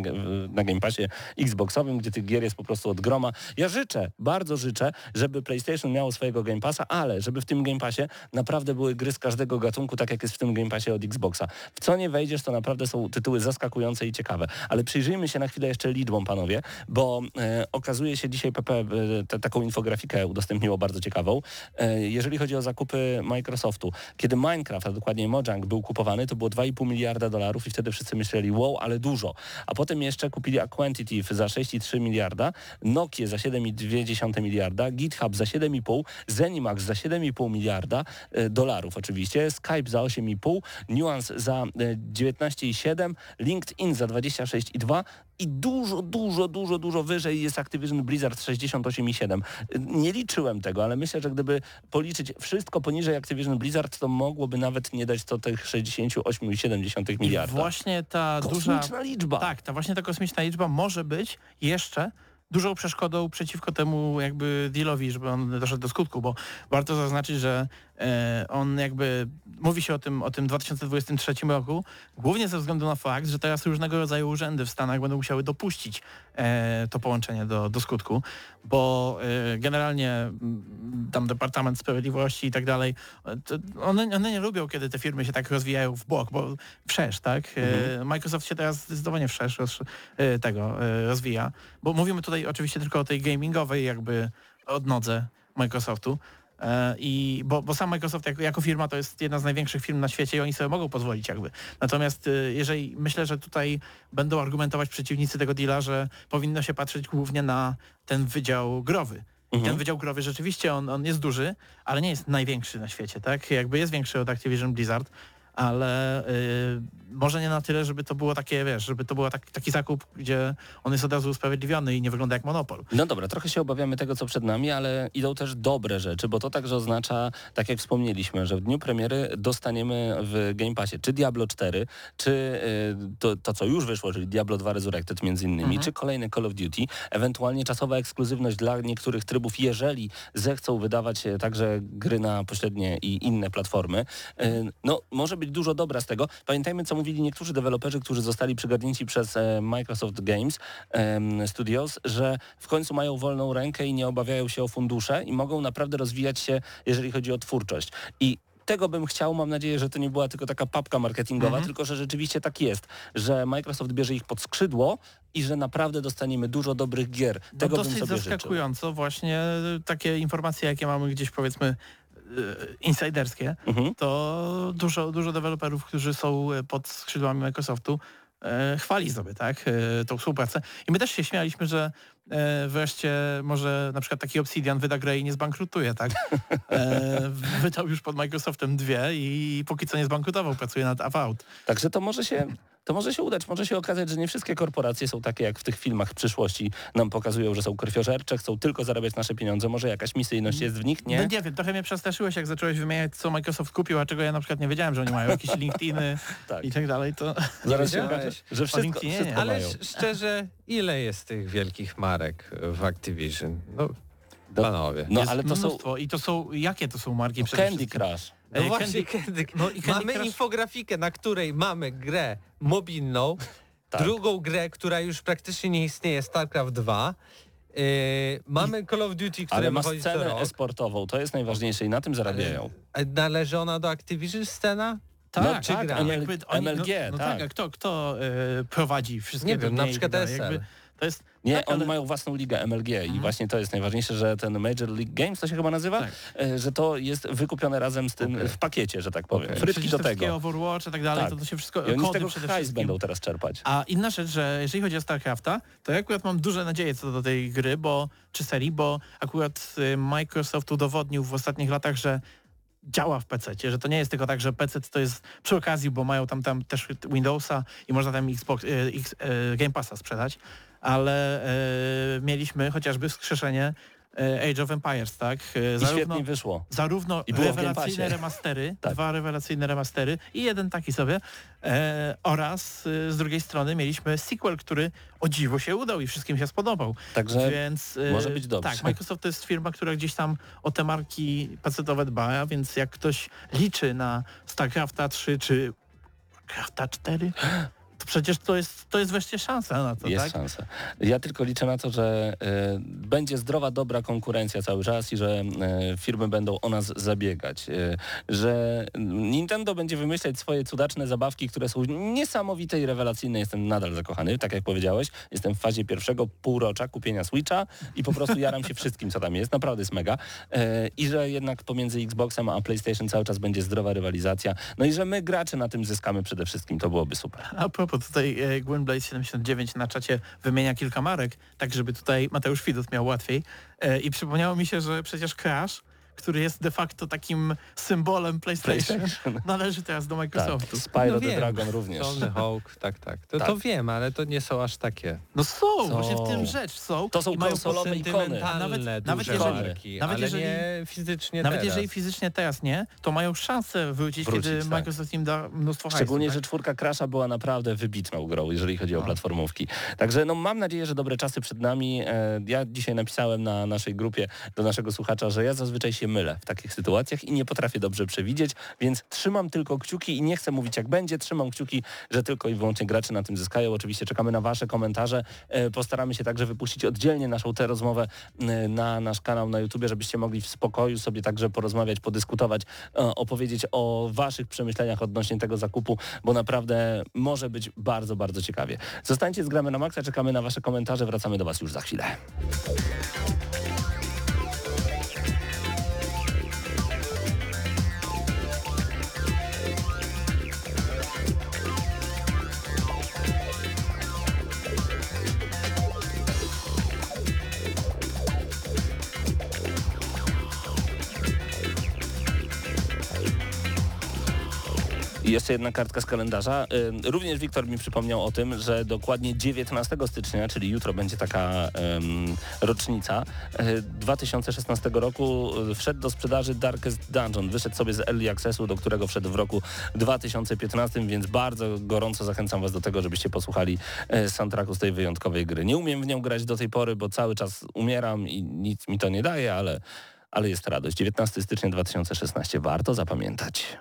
na Game Passie Xboxowym, gdzie tych gier jest po prostu od groma. Ja życzę, bardzo życzę, żeby PlayStation miało swojego Game Passa, ale żeby w tym Game Passie naprawdę były gry z każdego gatunku, tak jak jest w tym Game Passie od Xboxa. W co nie wejdziesz, to naprawdę są tytuły zaskakujące i ciekawe. Ale przyjrzyjmy się na chwilę jeszcze liczbom, panowie, bo e, okazuje się dzisiaj PP te, taką infografikę udostępniło bardzo ciekawą. E, Jeżeli chodzi o zakupy Microsoftu, kiedy Minecraft, a dokładnie Mojang był kupowany, to było 2,5 miliarda dolarów i wtedy wszyscy myśleli, wow, ale dużo. A potem jeszcze kupili Aquantive za 6,3 miliarda, Nokia za 7,2 miliarda, GitHub za 7,5, Zenimax za 7,5 miliarda e, dolarów oczywiście, Skype za 8,5, Nuance za e, 19,7, LinkedIn za 26,2 i dużo, dużo, dużo, dużo wyżej jest Activision Blizzard 68,7. Nie liczyłem tego, ale myślę, że gdyby policzyć wszystko poniżej Activision Blizzard, to mogłoby nawet nie dać to tych 68,7 I miliarda. właśnie ta duża... Kosmiczna liczba. Tak, ta właśnie ta kosmiczna liczba może być jeszcze dużą przeszkodą przeciwko temu jakby dealowi, żeby on doszedł do skutku, bo warto zaznaczyć, że on jakby mówi się o tym, o tym 2023 roku głównie ze względu na fakt, że teraz różnego rodzaju urzędy w Stanach będą musiały dopuścić e, to połączenie do, do skutku, bo e, generalnie mm, tam Departament Sprawiedliwości i tak dalej, e, one, one nie lubią, kiedy te firmy się tak rozwijają w bok, bo wszerz, tak? E, Microsoft się teraz zdecydowanie wszerz roz, e, tego e, rozwija, bo mówimy tutaj oczywiście tylko o tej gamingowej jakby odnodze Microsoftu. E, I bo, bo sam Microsoft jako, jako firma to jest jedna z największych firm na świecie i oni sobie mogą pozwolić jakby. Natomiast e, jeżeli myślę, że tutaj będą argumentować przeciwnicy tego deala, że powinno się patrzeć głównie na ten wydział growy. I Mhm. ten wydział growy rzeczywiście on, on jest duży, ale nie jest największy na świecie, tak? Jakby jest większy od Activision Blizzard, ale y, może nie na tyle, żeby to było takie, wiesz, żeby to był tak, taki zakup, gdzie on jest od razu usprawiedliwiony i nie wygląda jak monopol. No dobra, trochę się obawiamy tego, co przed nami, ale idą też dobre rzeczy, bo to także oznacza, tak jak wspomnieliśmy, że w dniu premiery dostaniemy w Game Passie czy Diablo 4, czy y, to, to co już wyszło, czyli Diablo 2 Resurrected między innymi, czy kolejne Call of Duty, ewentualnie czasowa ekskluzywność dla niektórych trybów, jeżeli zechcą wydawać e, także gry na pośrednie i inne platformy. Y, No, może być dużo dobra z tego. Pamiętajmy, co mówili niektórzy deweloperzy, którzy zostali przygarnięci przez e, Microsoft Games Studios, że w końcu mają wolną rękę i nie obawiają się o fundusze i mogą naprawdę rozwijać się, jeżeli chodzi o twórczość. I tego bym chciał, mam nadzieję, że to nie była tylko taka papka marketingowa, tylko że rzeczywiście tak jest, że Microsoft bierze ich pod skrzydło i że naprawdę dostaniemy dużo dobrych gier. No Tego bym dosyć sobie życzył. zaskakująco właśnie takie informacje, jakie mamy gdzieś powiedzmy insiderskie, Mhm. to dużo, dużo deweloperów, którzy są e, pod skrzydłami Microsoftu, e, chwali sobie, tak, e, tą współpracę. I my też się śmialiśmy, że wreszcie może na przykład taki Obsidian wyda grę i nie zbankrutuje, tak? E, wydał już pod Microsoftem dwie i póki co nie zbankrutował, pracuje nad Avowed. Także to może się... To może się udać, może się okazać, że nie wszystkie korporacje są takie, jak w tych filmach przyszłości nam pokazują, że są krwiożercze, chcą tylko zarabiać nasze pieniądze. Może jakaś misyjność jest w nich, No nie? nie wiem, trochę mnie przestraszyłeś, jak zacząłeś wymieniać, co Microsoft kupił, a czego ja na przykład nie wiedziałem, że oni mają jakieś LinkedIny Tak. i tak dalej, to... Zaraz się okaże, że wszystko, nie. wszystko Ale mają. sz- szczerze, ile jest tych wielkich marek w Activision? No, Do- panowie. No ale to są mnóstwo. I to są, jakie to są marki przede Candy? Crush. No Ej, właśnie, Candy- Candy, no i Candy mamy Crush- infografikę, na której mamy grę mobilną, Tak. drugą grę, która już praktycznie nie istnieje, StarCraft 2. Yy, mamy Call of Duty, które Ale ma scenę esportową, to jest najważniejsze i na tym zarabiają. A Należy ona do Activision scena? Tak, No, tak, czy gra? oni jakby, oni, MLG, no, no tak. tak. a kto, kto e, prowadzi wszystkie Nie wiem, na przykład tak. Jakby To jest, Nie, tak, oni ale- mają własną ligę MLG i właśnie to jest najważniejsze, że ten Major League Games, to się chyba nazywa, Tak. e, że to jest wykupione razem z tym Okej. w pakiecie, że tak powiem. Okej. Frytki do tego. Overwatch i tak dalej, Tak. to, to się wszystko, I oni z tego hajs będą teraz czerpać. A inna rzecz, że jeżeli chodzi o StarCrafta, to ja akurat mam duże nadzieje co do tej gry, bo czy serii, bo akurat y, Microsoft udowodnił w ostatnich latach, że działa w PC, że to nie jest tylko tak, że PC to jest przy okazji, bo mają tam, tam też Windowsa i można tam Xbox, y, X, y, Game Passa sprzedać, ale y, mieliśmy chociażby wskrzeszenie Age of Empires, tak? Y, I świetnie wyszło. zarówno I rewelacyjne remastery, Tak. dwa rewelacyjne remastery i jeden taki sobie e, oraz e, z drugiej strony mieliśmy sequel, który o dziwo się udał i wszystkim się spodobał. Także więc e, może być dobrze. Tak, Microsoft to jest firma, która gdzieś tam o te marki pacetowe dba, więc jak ktoś liczy na StarCrafta 3 czy Warcrafta 4, to przecież to jest, to jest wreszcie szansa na to, jest tak? szansa. Ja tylko liczę na to, że e, będzie zdrowa, dobra konkurencja cały czas i że e, firmy będą o nas zabiegać. E, że Nintendo będzie wymyślać swoje cudaczne zabawki, które są niesamowite i rewelacyjne. Jestem nadal zakochany, tak jak powiedziałeś. Jestem w fazie pierwszego półrocza kupienia Switcha i po prostu jaram się wszystkim, co tam jest. Naprawdę jest mega. I że jednak pomiędzy Xboxem a PlayStation cały czas będzie zdrowa rywalizacja. No i że my gracze na tym zyskamy przede wszystkim. To byłoby super. A propos, tutaj e, Gwynblade79 na czacie wymienia kilka marek, tak żeby tutaj Mateusz Widut miał łatwiej. E, I przypomniało mi się, że przecież Crash, który jest de facto takim symbolem PlayStation, należy teraz do Tak, Microsoftu. Spyro No the wiem. Dragon również. Tony Hawk, tak, tak. To, Tak. to wiem, ale to nie są aż takie No są, Są. właśnie w tym rzecz są. To są i mają konsolowe ikony. Nawet- nawet jeżeli- marki, nawet jeżeli- nie fizycznie Nawet teraz. jeżeli fizycznie teraz nie, to mają szansę wrócić, Wrócić, kiedy tak. Microsoft im da mnóstwo Szczególnie, hajsu. że czwórka Crasha była naprawdę wybitną grą, jeżeli chodzi o No. platformówki. Także no, mam nadzieję, że dobre czasy przed nami. E, ja dzisiaj napisałem na naszej grupie do naszego słuchacza, że ja zazwyczaj się mylę w takich sytuacjach i nie potrafię dobrze przewidzieć, więc trzymam tylko kciuki i nie chcę mówić jak będzie, trzymam kciuki, że tylko i wyłącznie gracze na tym zyskają. Oczywiście czekamy na wasze komentarze. E, postaramy się także wypuścić oddzielnie naszą tę rozmowę e, na nasz kanał na YouTube, żebyście mogli w spokoju sobie także porozmawiać, podyskutować, e, opowiedzieć o waszych przemyśleniach odnośnie tego zakupu, bo naprawdę może być bardzo, bardzo ciekawie. Zostańcie z Gramy na Maxa, czekamy na wasze komentarze, wracamy do was już za chwilę. I jeszcze jedna kartka z kalendarza. Y, Również Wiktor mi przypomniał o tym, że dokładnie 19 stycznia, czyli jutro będzie taka em, rocznica, y, 2016 roku y, wszedł do sprzedaży Darkest Dungeon. Wyszedł sobie z Early Accessu, do którego wszedł w roku 2015, więc bardzo gorąco zachęcam Was do tego, żebyście posłuchali e, soundtracku z tej wyjątkowej gry. Nie umiem w nią grać do tej pory, bo cały czas umieram i nic mi to nie daje, ale, ale jest radość. 19 stycznia 2016 warto zapamiętać.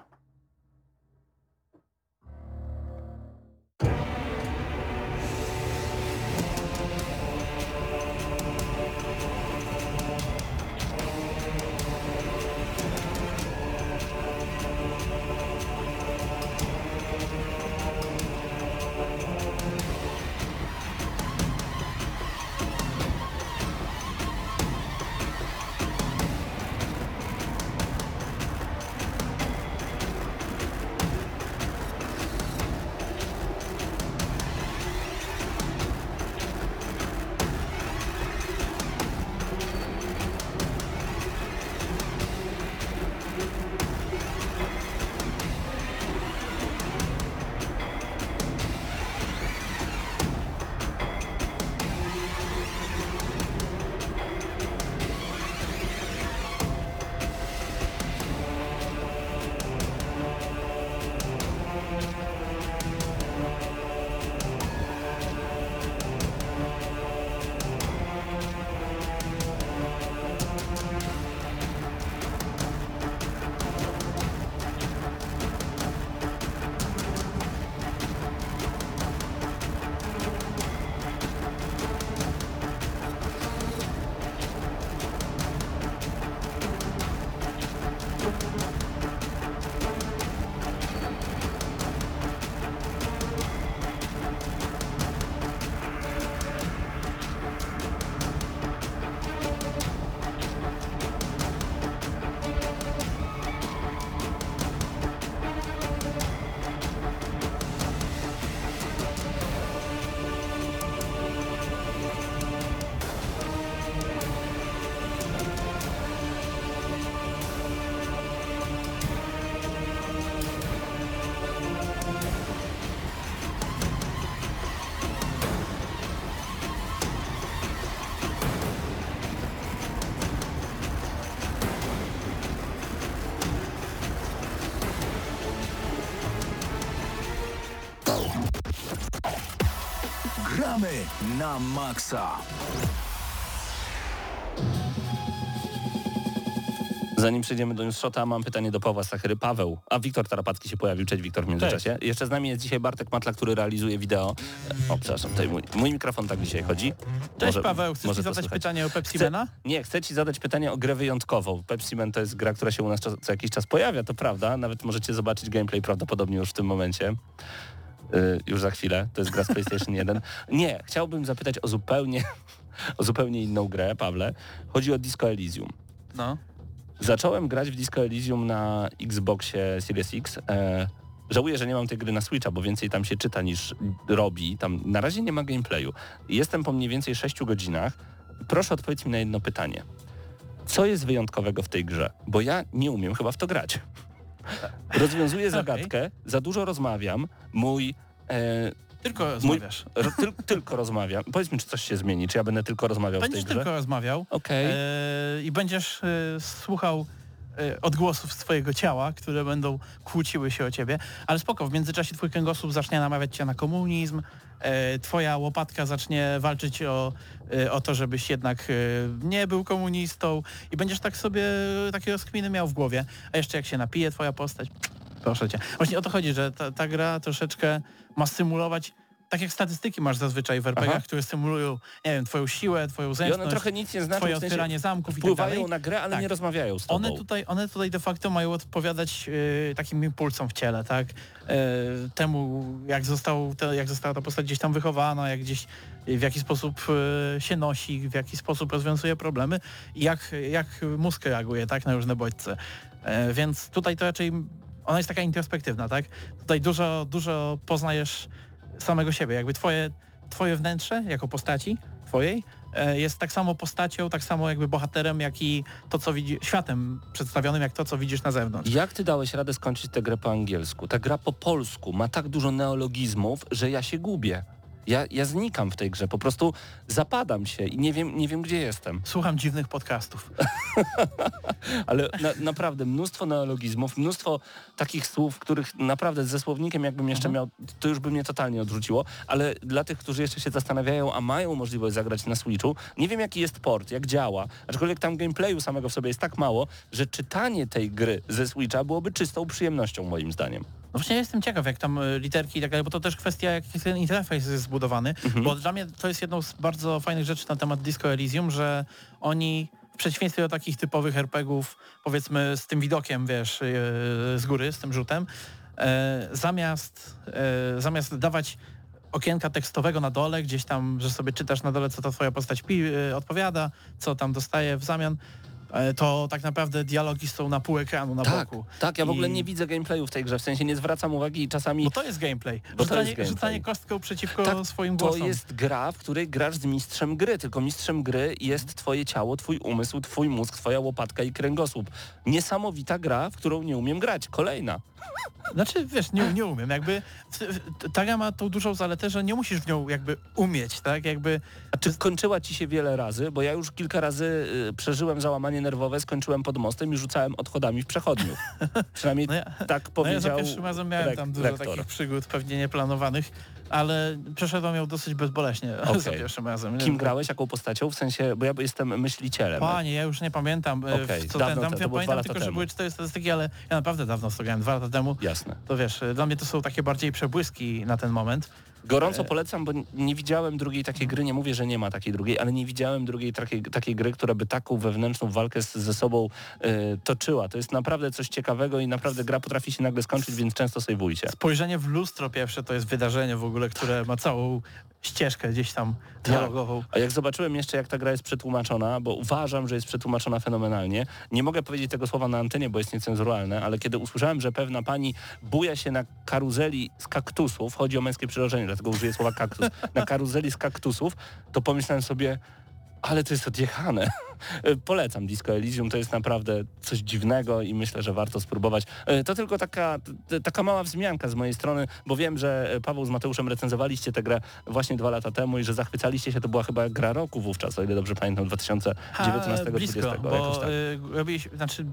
Na maksa. Zanim przejdziemy do newsshota, mam pytanie do Pawła Sachery. Paweł, a Wiktor Tarapacki się pojawił. Cześć Wiktor w międzyczasie. Jeszcze z nami jest dzisiaj Bartek Matla, który realizuje wideo. O, przepraszam, tutaj mój, mój mikrofon tak dzisiaj chodzi. Cześć Może- Paweł, chcesz może to zadać pytanie o Pepsi Chcę-? Nie, chcę ci zadać pytanie o grę wyjątkową. Pepsi Man to jest gra, która się u nas co, co jakiś czas pojawia, to prawda. Nawet możecie zobaczyć gameplay prawdopodobnie już w tym momencie. Yy, już za chwilę. To jest gra z PlayStation 1. Nie, chciałbym zapytać o zupełnie, o zupełnie inną grę, Pawle. Chodzi o Disco Elysium. No. Zacząłem grać w Disco Elysium na Xboxie Series X. E, żałuję, że nie mam tej gry na Switcha, bo więcej tam się czyta niż robi. Tam na razie nie ma gameplayu. Jestem po mniej więcej 6 godzinach. Proszę odpowiedz mi na jedno pytanie. Co jest wyjątkowego w tej grze? Bo ja nie umiem chyba w to grać. Rozwiązuję zagadkę, za dużo rozmawiam. Mój... E, Tylko rozmawiasz. ro, tyl, tylko rozmawiam. Powiedz mi, czy coś się zmieni, czy ja będę tylko rozmawiał w Będziesz tej grze? tylko rozmawiał Okej. e, i będziesz e, słuchał e, odgłosów swojego ciała, które będą kłóciły się o ciebie, ale spoko, w międzyczasie twój kręgosłup zacznie namawiać cię na komunizm, twoja łopatka zacznie walczyć o, e, o to, żebyś jednak e, nie był komunistą i będziesz tak sobie takie rozkminy miał w głowie, a jeszcze jak się napije twoja postać, proszę cię. Właśnie o to chodzi, że ta, ta gra troszeczkę ma symulować tak jak statystyki masz zazwyczaj w Aha. RPG, które symulują, nie wiem, twoją siłę, twoją I zręczność, one trochę nic nie znaczą, twoje w sensie otwieranie zamków i tak wpływają dalej. na grę, ale Tak. nie rozmawiają z tobą. One tutaj, one tutaj de facto mają odpowiadać e, takim impulsom w ciele, tak? E, temu, jak, został, te, jak została ta postać gdzieś tam wychowana, jak gdzieś w jaki sposób e, się nosi, w jaki sposób rozwiązuje problemy i jak, jak mózg reaguje, tak? Na różne bodźce. E, więc tutaj to raczej ona jest taka introspektywna, tak? Tutaj dużo, dużo poznajesz samego siebie, jakby twoje, twoje wnętrze jako postaci twojej e, jest tak samo postacią, tak samo jakby bohaterem, jak i to, co widzi, światem przedstawionym, jak to, co widzisz na zewnątrz. Jak ty dałeś radę skończyć tę grę po angielsku? Ta gra po polsku ma tak dużo neologizmów, że ja się gubię. Ja, ja znikam w tej grze, po prostu zapadam się i nie wiem, nie wiem gdzie jestem. Słucham dziwnych podcastów. Ale na, naprawdę mnóstwo neologizmów, mnóstwo takich słów, których naprawdę ze słownikiem jakbym jeszcze miał, to już by mnie totalnie odrzuciło. Ale dla tych, którzy jeszcze się zastanawiają, a mają możliwość zagrać na Switchu, nie wiem jaki jest port, jak działa. Aczkolwiek tam gameplayu samego w sobie jest tak mało, że czytanie tej gry ze Switcha byłoby czystą przyjemnością moim zdaniem. No właśnie ja jestem ciekaw, jak tam y, literki i tak dalej, bo to też kwestia, jak ten interfejs jest zbudowany, bo dla mnie to jest jedną z bardzo fajnych rzeczy na temat Disco Elysium, że oni w przeciwieństwie do takich typowych RPGów, powiedzmy z tym widokiem, wiesz, y, z góry, z tym rzutem, e, zamiast, e, zamiast dawać okienka tekstowego na dole, gdzieś tam, że sobie czytasz na dole, co ta twoja postać pi- y, odpowiada, co tam dostaje w zamian, to tak naprawdę dialogi są na pół ekranu, na Tak, boku. tak, ja w ogóle I- nie widzę gameplayu w tej grze, w sensie nie zwracam uwagi i czasami Bo to jest gameplay. to Rzucanie, jest gameplay. rzucanie kostką przeciwko Tak, swoim to głosom. jest gra, w której grasz z mistrzem gry, tylko mistrzem gry jest twoje ciało, twój umysł, twój mózg, twoja łopatka i kręgosłup. Niesamowita gra, w którą nie umiem grać. Kolejna. Znaczy, wiesz, nie, nie umiem. Jakby w- w- ta gra ma tą dużą zaletę, że nie musisz w nią jakby umieć, tak? Jakby A czy kończyła ci się wiele razy? Bo ja już kilka razy y, przeżyłem załamanie nerwowe, skończyłem pod mostem i rzucałem odchodami w przechodniów. Przynajmniej No ja- tak no ja powiedział za pierwszym razem miałem tam dużo rektor. takich przygód, pewnie nieplanowanych, ale przeszedłem ją dosyć bezboleśnie Okej. za pierwszym razem. Kim grałeś, jaką postacią? W sensie, bo ja jestem myślicielem. Panie, ja już nie pamiętam, e, w co dawno ten, tam te- dwa pamiętam tylko, że temu. były cztery statystyki, ale ja naprawdę dawno to grałem, dwa lata temu. Jasne. To wiesz, e, dla mnie to są takie bardziej przebłyski na ten moment. Gorąco polecam, bo nie widziałem drugiej takiej gry, nie mówię, że nie ma takiej drugiej, ale nie widziałem drugiej takiej, takiej gry, która by taką wewnętrzną walkę z, ze sobą e, toczyła. To jest naprawdę coś ciekawego i naprawdę gra potrafi się nagle skończyć, więc często sejwujcie. Spojrzenie w lustro pierwsze to jest wydarzenie w ogóle, które ma całą ścieżkę gdzieś tam dialogową. A jak zobaczyłem jeszcze, jak ta gra jest przetłumaczona, bo uważam, że jest przetłumaczona fenomenalnie, nie mogę powiedzieć tego słowa na antenie, bo jest niecenzuralne, ale kiedy usłyszałem, że pewna pani buja się na karuzeli z kaktusów, chodzi o męskie przyrodzenie, dlatego użyję słowa kaktus, na karuzeli z kaktusów, to pomyślałem sobie, ale to jest odjechane. Polecam Disco Elysium, to jest naprawdę coś dziwnego i myślę, że warto spróbować. E, To tylko taka, taka mała wzmianka z mojej strony, bo wiem, że e, Paweł z Mateuszem recenzowaliście tę grę właśnie dwa lata temu i że zachwycaliście się, to była chyba gra roku wówczas, o ile dobrze pamiętam, 2019-2020. blisko, jakoś bo tak. y, robiliśmy, znaczy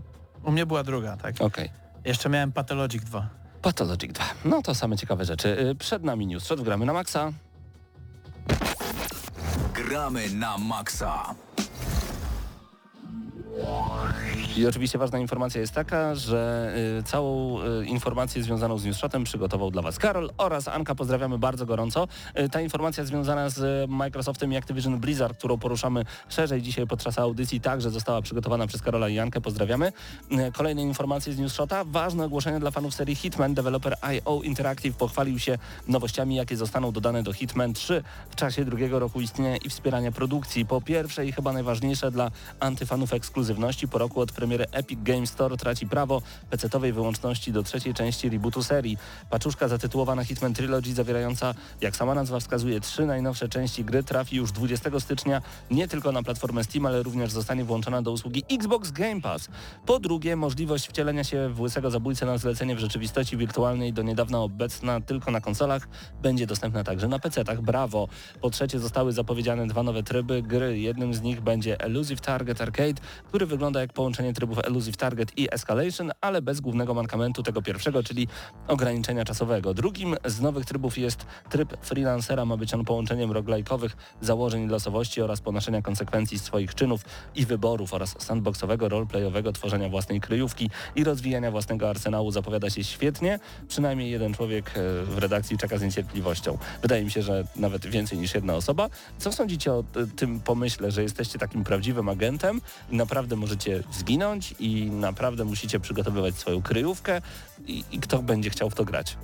u mnie była druga, tak. Okej. Jeszcze miałem Pathologic 2. Pathologic 2. No to same ciekawe rzeczy. E, Przed nami news. Shot gramy na maksa. Gramy na maksa. I oczywiście ważna informacja jest taka, że y, całą y, informację związaną z newsshotem przygotował dla Was Karol oraz Anka. Pozdrawiamy bardzo gorąco. Y, ta informacja związana z Microsoftem i Activision Blizzard, którą poruszamy szerzej dzisiaj podczas audycji, także została przygotowana przez Karola i Ankę. Pozdrawiamy. Y, kolejne informacje z newsshota. Ważne ogłoszenie dla fanów serii Hitman. Developer IO Interactive pochwalił się nowościami, jakie zostaną dodane do Hitman 3 w czasie drugiego roku istnienia i wspierania produkcji. Po pierwsze i chyba najważniejsze dla antyfanów ekskluzywności, po roku od premiery Epic Games Store traci prawo PC-owej wyłączności do trzeciej części rebootu serii. Paczuszka zatytułowana Hitman Trilogy zawierająca, jak sama nazwa wskazuje, trzy najnowsze części gry trafi już 20 stycznia nie tylko na platformę Steam, ale również zostanie włączona do usługi Xbox Game Pass. Po drugie, możliwość wcielenia się w łysego zabójcę na zlecenie w rzeczywistości wirtualnej do niedawna obecna tylko na konsolach będzie dostępna także na PC-tach. Brawo! Po trzecie, zostały zapowiedziane dwa nowe tryby gry. Jednym z nich będzie Elusive Target Arcade, który wygląda jak połączenie trybów Elusive Target i Escalation, ale bez głównego mankamentu tego pierwszego, czyli ograniczenia czasowego. Drugim z nowych trybów jest tryb freelancera. Ma być on połączeniem roguelike'owych założeń losowości oraz ponoszenia konsekwencji swoich czynów i wyborów oraz sandboxowego, roleplayowego tworzenia własnej kryjówki i rozwijania własnego arsenału zapowiada się świetnie. Przynajmniej jeden człowiek e, w redakcji czeka z niecierpliwością. Wydaje mi się, że nawet więcej niż jedna osoba. Co sądzicie o e, tym pomyśle, że jesteście takim prawdziwym agentem i naprawdę możecie zginąć i naprawdę musicie przygotowywać swoją kryjówkę i, i kto będzie chciał w to grać?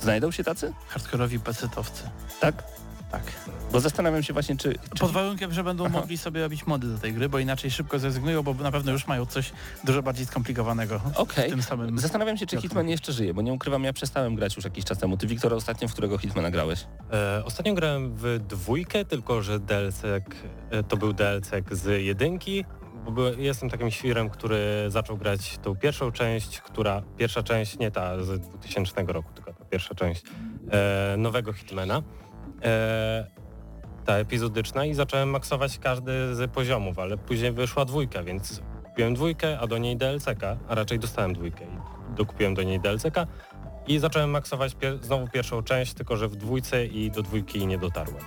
Znajdą się tacy? Hardkorowi pecetowcy. Tak? Tak. Bo zastanawiam się właśnie, czy... czy... Pod warunkiem, że będą Aha. mogli sobie robić mody do tej gry, bo inaczej szybko zrezygnują, bo na pewno już mają coś dużo bardziej skomplikowanego Okej. w tym samym... Zastanawiam się, czy. Hitman jeszcze żyje, bo nie ukrywam, ja przestałem grać już jakiś czas temu. Ty, Wiktor, ostatnio w którego Hitmana grałeś? E, ostatnio grałem w dwójkę, tylko że DLC e, to był DLC z jedynki, bo byłem, jestem takim świrem, który zaczął grać tą pierwszą część, która, pierwsza część, nie ta z 2000 roku, tylko ta pierwsza część e, nowego Hitmana, e, ta epizodyczna i zacząłem maksować każdy z poziomów, ale później wyszła dwójka, więc kupiłem dwójkę, a do niej DLC-ka, a raczej dostałem dwójkę i dokupiłem do niej DLC-ka i zacząłem maksować pier- znowu pierwszą część, tylko że w dwójce i do dwójki nie dotarłem.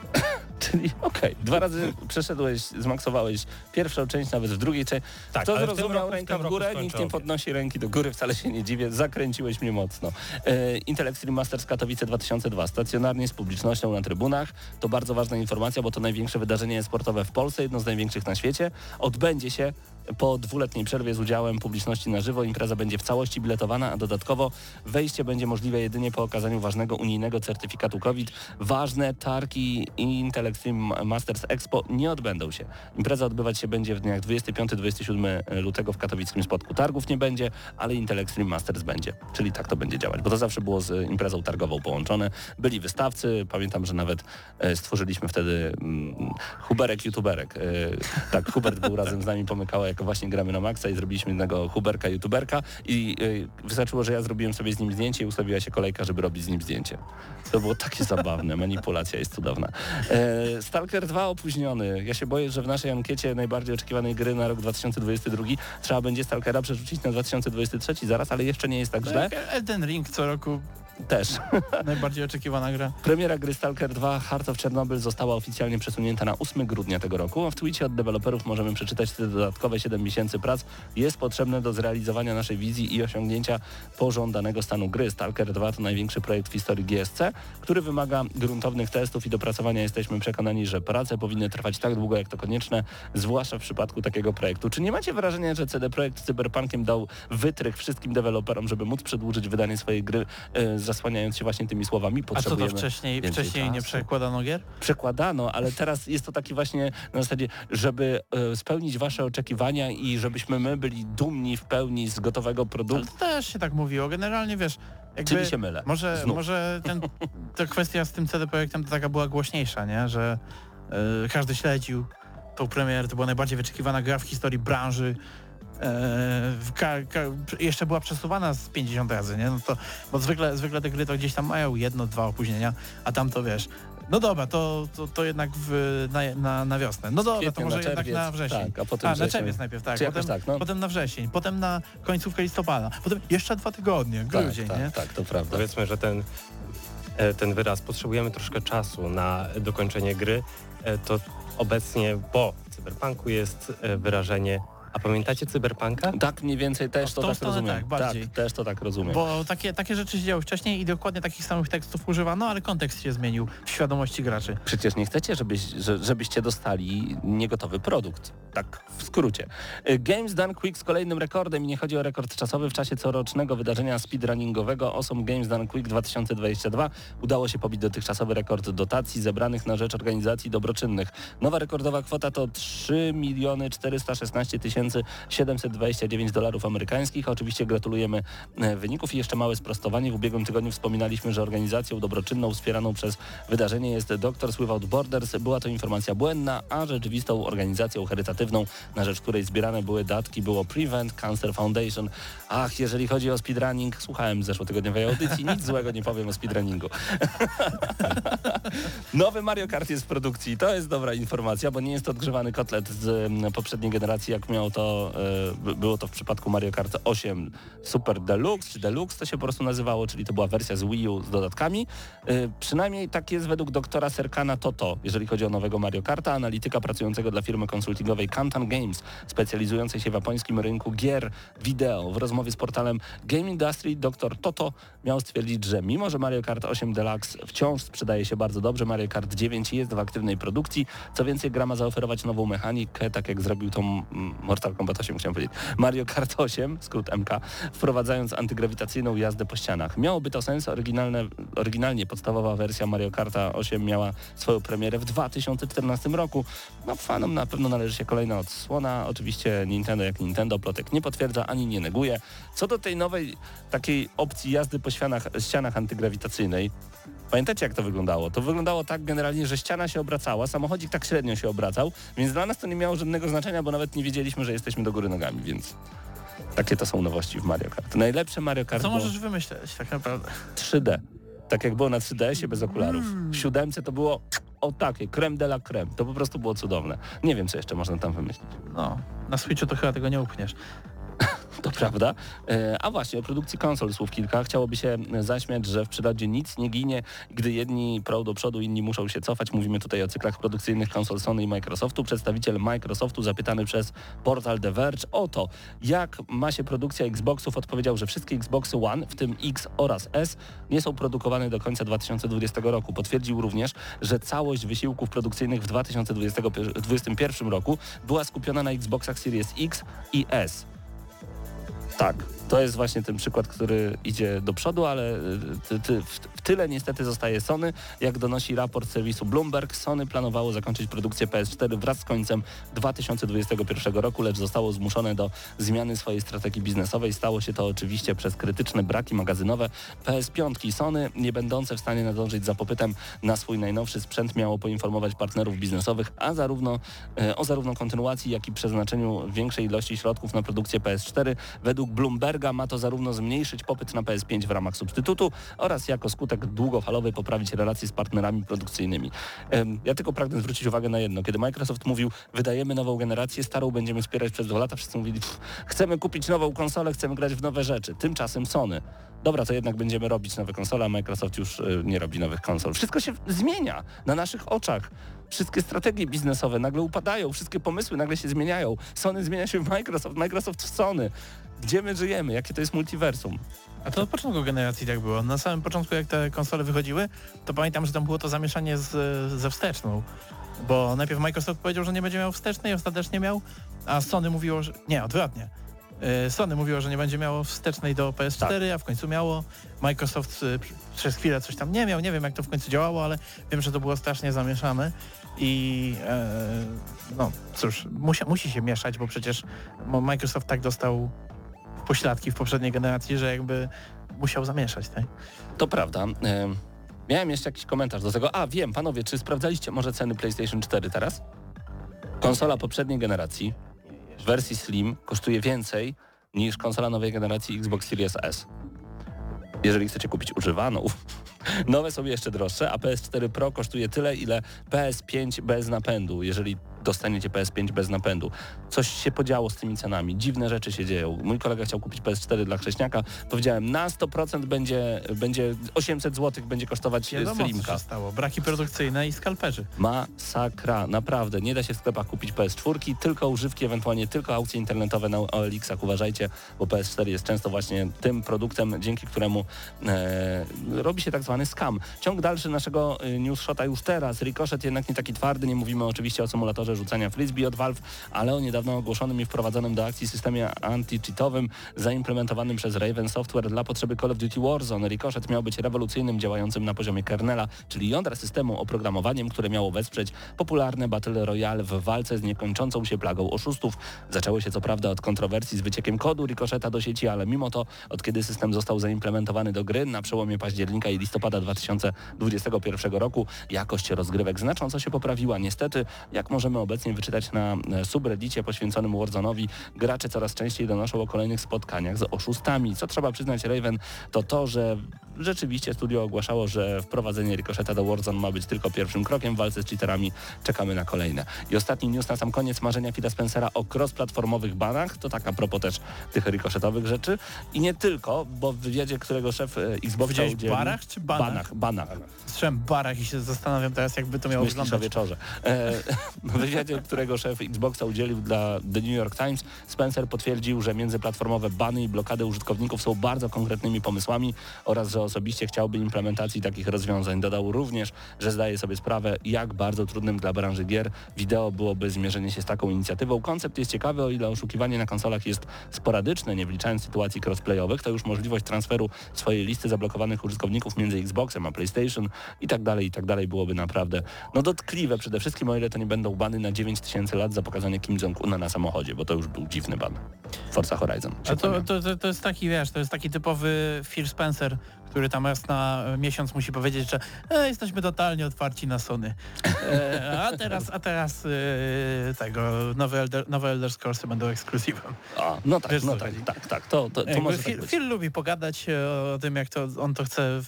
Czyli okej, dwa razy przeszedłeś, zmaksowałeś pierwszą część, nawet w drugiej części. Tak, Kto ale w tym zrozumiał roku- w ręka tym w roku górę, nikt nie podnosi ręki do góry, wcale się nie dziwię, zakręciłeś mnie mocno. E, Intel Extreme Masters Katowice 2002, stacjonarnie z publicznością na trybunach. To bardzo ważna informacja, bo to największe wydarzenie sportowe w Polsce, jedno z największych na świecie. Odbędzie się po dwuletniej przerwie z udziałem publiczności na żywo. Impreza będzie w całości biletowana, a dodatkowo wejście będzie możliwe jedynie po okazaniu ważnego unijnego certyfikatu COVID. Ważne targi Intel Extreme Masters Expo nie odbędą się. Impreza odbywać się będzie w dniach 25-27 lutego w katowickim spotku. Targów nie będzie, ale Intel Masters będzie. Czyli tak to będzie działać, bo to zawsze było z imprezą targową połączone. Byli wystawcy, pamiętam, że nawet e, stworzyliśmy wtedy mm, Huberek YouTuberek. E, tak, Hubert był razem z nami, pomykała jako właśnie gramy na maksa i zrobiliśmy jednego Huberka YouTuberka i e, wystarczyło, że ja zrobiłem sobie z nim zdjęcie i ustawiła się kolejka, żeby robić z nim zdjęcie. To było takie zabawne, manipulacja jest cudowna. E, Stalker 2 opóźniony. Ja się boję, że w naszej ankiecie najbardziej oczekiwanej gry na rok 2022 trzeba będzie Stalkera przerzucić na 2023 zaraz, ale jeszcze nie jest tak źle. Jak Elden Ring co roku Też. najbardziej oczekiwana gra. Premiera gry Stalker 2 Heart of Chernobyl została oficjalnie przesunięta na 8 grudnia tego roku, a w tweetie od deweloperów możemy przeczytać, że dodatkowe 7 miesięcy prac jest potrzebne do zrealizowania naszej wizji i osiągnięcia pożądanego stanu gry. Stalker 2 to największy projekt w historii GSC, który wymaga gruntownych testów i dopracowania. Jesteśmy przekonani, że prace powinny trwać tak długo, jak to konieczne, zwłaszcza w przypadku takiego projektu. Czy nie macie wrażenia, że CD Projekt z Cyberpunkiem dał wytrych wszystkim deweloperom, żeby móc przedłużyć wydanie swojej gry, e, zasłaniając się właśnie tymi słowami? A co to Potrzebujemy wcześniej, wcześniej nie przekładano gier? przekładano, ale teraz jest to taki właśnie na zasadzie, żeby e, spełnić wasze oczekiwania i żebyśmy my byli dumni w pełni z gotowego Ale produktu. to też się tak mówiło. Generalnie wiesz, jakby... Czyli się mylę. Może, Znów. może ten, ta kwestia z tym CD Projektem to taka była głośniejsza, nie? Że e, każdy śledził tą premierę, to była najbardziej wyczekiwana gra w historii branży. E, ka, ka, jeszcze była przesuwana z 50 razy, nie? No to, bo zwykle, zwykle te gry to gdzieś tam mają jedno, dwa opóźnienia, a tam to wiesz, no dobra, to, to, to jednak w, na, na, na wiosnę. No dobra, to może na jednak na wrzesień. Tak, a potem A, na wrzesień. czerwiec najpierw, tak. Potem, tak, no. potem na wrzesień, potem na końcówkę listopada, potem jeszcze dwa tygodnie, grudzień, tak, nie? tak, tak, to prawda. Powiedzmy, że ten, e, ten wyraz potrzebujemy troszkę czasu na dokończenie gry, e, to obecnie po cyberpunku jest wyrażenie A pamiętacie Cyberpunka? Tak mniej więcej też to tą tak rozumiem. tak, bardziej. też to tak rozumiem. Bo takie, takie rzeczy się działy wcześniej i dokładnie takich samych tekstów używano, ale kontekst się zmienił w świadomości graczy. Przecież nie chcecie, żebyś, że- żebyście dostali niegotowy produkt. Tak w skrócie. Y, Games Done Quick z kolejnym rekordem i nie chodzi o rekord czasowy w czasie corocznego wydarzenia speedrunningowego Awesome Games Done Quick 2022 udało się pobić dotychczasowy rekord dotacji zebranych na rzecz organizacji dobroczynnych. Nowa rekordowa kwota to 3 miliony 416 tysięcy 729 dolarów amerykańskich. Oczywiście gratulujemy e, wyników i jeszcze małe sprostowanie. W ubiegłym tygodniu wspominaliśmy, że organizacją dobroczynną wspieraną przez wydarzenie jest Doctors Without Borders. Była to informacja błędna, a rzeczywistą organizacją charytatywną, na rzecz której zbierane były datki, było Prevent Cancer Foundation. Ach, jeżeli chodzi o speedrunning, słuchałem zeszłotygodniowej audycji, nic złego nie powiem o speedrunningu. Nowy Mario Kart jest w produkcji. To jest dobra informacja, bo nie jest to odgrzewany kotlet z mm, poprzedniej generacji, jak to, e, by- było to w przypadku Mario Kart 8 Super Deluxe, czy Deluxe to się po prostu nazywało, czyli to była wersja z Wii U z dodatkami. E, Przynajmniej tak jest według doktora Serkana Toto, jeżeli chodzi o nowego Mario Karta, analityka pracującego dla firmy konsultingowej Kantan Games, specjalizującej się w japońskim rynku gier wideo. W rozmowie z portalem Game Industry dr Toto miał stwierdzić, że mimo, że Mario Kart 8 Deluxe wciąż sprzedaje się bardzo dobrze, Mario Kart 9 jest w aktywnej produkcji. Co więcej, gra ma zaoferować nową mechanikę, tak jak zrobił tą mm, Mortal Kombat 8, chciałem powiedzieć. Mario Kart 8, skrót MK, wprowadzając antygrawitacyjną jazdę po ścianach. Miałoby to sens, oryginalne, oryginalnie podstawowa wersja Mario Karta 8 miała swoją premierę w 2014 roku. No fanom na pewno należy się kolejna odsłona. Oczywiście Nintendo jak Nintendo plotek nie potwierdza ani nie neguje. Co do tej nowej takiej opcji jazdy po ścianach, ścianach antygrawitacyjnej, Pamiętacie jak to wyglądało? To wyglądało tak generalnie, że ściana się obracała, samochodzik tak średnio się obracał, więc dla nas to nie miało żadnego znaczenia, bo nawet nie wiedzieliśmy, że jesteśmy do góry nogami, więc takie to są nowości w Mario Kart. Najlepsze Mario Kart Co możesz wymyśleć tak naprawdę? 3D. Tak jak było na 3DS-ie bez okularów. W siódemce to było o takie, creme de la creme. To po prostu było cudowne. Nie wiem, co jeszcze można tam wymyślić. No, na Switchu to chyba tego nie upchniesz. To prawda. E, A właśnie, o produkcji konsol słów kilka. Chciałoby się zaśmiać, że w przyrodzie nic nie ginie, gdy jedni prą do przodu, inni muszą się cofać. Mówimy tutaj o cyklach produkcyjnych konsol Sony i Microsoftu. Przedstawiciel Microsoftu zapytany przez portal The Verge o to, jak ma się produkcja Xboxów, odpowiedział, że wszystkie Xboxy One, w tym X oraz S, nie są produkowane do końca 2020 roku. Potwierdził również, że całość wysiłków produkcyjnych w 2021 roku była skupiona na Xboxach Series X i S. Tak, to jest właśnie ten przykład, który idzie do przodu, ale y, ty, ty, w, w tyle niestety zostaje Sony. Jak donosi raport serwisu Bloomberg, Sony planowało zakończyć produkcję PS4 wraz z końcem 2021 roku, lecz zostało zmuszone do zmiany swojej strategii biznesowej. Stało się to oczywiście przez krytyczne braki magazynowe. PS5 Sony, nie będące w stanie nadążyć za popytem na swój najnowszy sprzęt, miało poinformować partnerów biznesowych, a zarówno, e, o zarówno kontynuacji, jak i przeznaczeniu większej ilości środków na produkcję PS4. Według Bloomberga ma to zarówno zmniejszyć popyt na PS5 w ramach substytutu oraz jako skutek długofalowy poprawić relacje z partnerami produkcyjnymi. Ja tylko pragnę zwrócić uwagę na jedno. Kiedy Microsoft mówił, wydajemy nową generację, starą będziemy wspierać przez dwa lata, wszyscy mówili, "Pff, chcemy kupić nową konsolę, chcemy grać w nowe rzeczy. Tymczasem Sony. Dobra, to jednak będziemy robić nowe konsole, a Microsoft już y, nie robi nowych konsol. Wszystko się zmienia na naszych oczach. Wszystkie strategie biznesowe nagle upadają, wszystkie pomysły nagle się zmieniają. Sony zmienia się w Microsoft, Microsoft w Sony. Gdzie my żyjemy? Jakie to jest multiversum? A to od początku generacji tak było. Na samym początku jak te konsole wychodziły, to pamiętam, że tam było to zamieszanie z, ze wsteczną. Bo najpierw Microsoft powiedział, że nie będzie miał wstecznej, ostatecznie miał, a Sony mówiło, że... Nie, odwrotnie. Y, Sony mówiło, że nie będzie miało wstecznej do PS4, a w końcu miało. Microsoft y, pr- przez chwilę coś tam nie miał, nie wiem jak to w końcu działało, ale wiem, że to było strasznie zamieszane i e, no cóż, musi, musi się mieszać, bo przecież Microsoft tak dostał pośladki w poprzedniej generacji, że jakby musiał zamieszać, tak? To prawda. Em, Miałem jeszcze jakiś komentarz do tego. A, wiem, panowie, czy sprawdzaliście może ceny PlayStation 4 teraz? Konsola poprzedniej generacji w wersji Slim kosztuje więcej niż konsola nowej generacji Xbox Series S. Jeżeli chcecie kupić używaną, nowe są jeszcze droższe, a PS4 Pro kosztuje tyle, ile PS5 bez napędu. Jeżeli dostaniecie PS5 bez napędu. Coś się podziało z tymi cenami, dziwne rzeczy się dzieją. Mój kolega chciał kupić PS4 dla chrześniaka, powiedziałem na 100% będzie, będzie 800 zł będzie kosztować Wiadomo, co Slimka. się stało. Braki produkcyjne i skalperzy. Masakra, naprawdę. Nie da się w sklepach kupić PS4, tylko używki, ewentualnie tylko aukcje internetowe na OLX-ach. Uważajcie, bo PS4 jest często właśnie tym produktem, dzięki któremu e, robi się tak zwany scam. Ciąg dalszy naszego e, news shota już teraz. Ricochet jednak nie taki twardy, nie mówimy oczywiście o symulatorze rzucania frisbee od Valve, ale o niedawno ogłoszonym i wprowadzonym do akcji systemie anti-cheatowym zaimplementowanym przez Raven Software dla potrzeby Call of Duty Warzone. Ricochet miał być rewolucyjnym, działającym na poziomie kernela, czyli jądra systemu oprogramowaniem, które miało wesprzeć popularne Battle Royale w walce z niekończącą się plagą oszustów. Zaczęło się co prawda od kontrowersji z wyciekiem kodu Ricocheta do sieci, ale mimo to, od kiedy system został zaimplementowany do gry na przełomie października i listopada 2021 roku, jakość rozgrywek znacząco się poprawiła. Niestety, jak możemy obecnie wyczytać na e, subreddicie poświęconym Warzone'owi, gracze coraz częściej donoszą o kolejnych spotkaniach z oszustami. Co trzeba przyznać Raven, to to, że rzeczywiście studio ogłaszało, że wprowadzenie Ricocheta do Warzone ma być tylko pierwszym krokiem w walce z cheaterami. Czekamy na kolejne. I ostatni news na sam koniec marzenia Phila Spencera o cross-platformowych banach. To tak a propos też tych ricochetowych rzeczy. I nie tylko, bo w wywiadzie, którego szef e, Xboxa Powiedziałeś udzielił... barach czy banach? Banach, banach. Słyszałem barach i się zastanawiam teraz, jakby to miało Myślisz o wyglądać. wieczorze. E, w wywiadzie, którego szef Xboxa udzielił dla The New York Times, Spencer potwierdził, że międzyplatformowe bany i blokady użytkowników są bardzo konkretnymi pomysłami oraz, że osobiście chciałby implementacji takich rozwiązań. Dodał również, że zdaje sobie sprawę, jak bardzo trudnym dla branży gier wideo byłoby zmierzenie się z taką inicjatywą. Koncept jest ciekawy, o ile oszukiwanie na konsolach jest sporadyczne, nie wliczając sytuacji crossplayowych, to już możliwość transferu swojej listy zablokowanych użytkowników między Xboxem a PlayStation i tak dalej, i tak dalej byłoby naprawdę no dotkliwe przede wszystkim, o ile to nie będą bany na 9000 lat za pokazanie Kim Jong-una na samochodzie, bo to już był dziwny ban. Forza Horizon. A to, to, to, to jest taki, wiesz, to jest taki typowy Phil Spencer, który tam raz na miesiąc musi powiedzieć, że e, jesteśmy totalnie otwarci na Sony. E, a teraz, a teraz e, tego, nowe Elder, nowe Elder Scrollsy będą ekskluzywem. A, no tak, Wiesz, no tak, tak, tak, to, to, to może Phil, tak. Phil lubi pogadać e, o tym, jak to on to chce,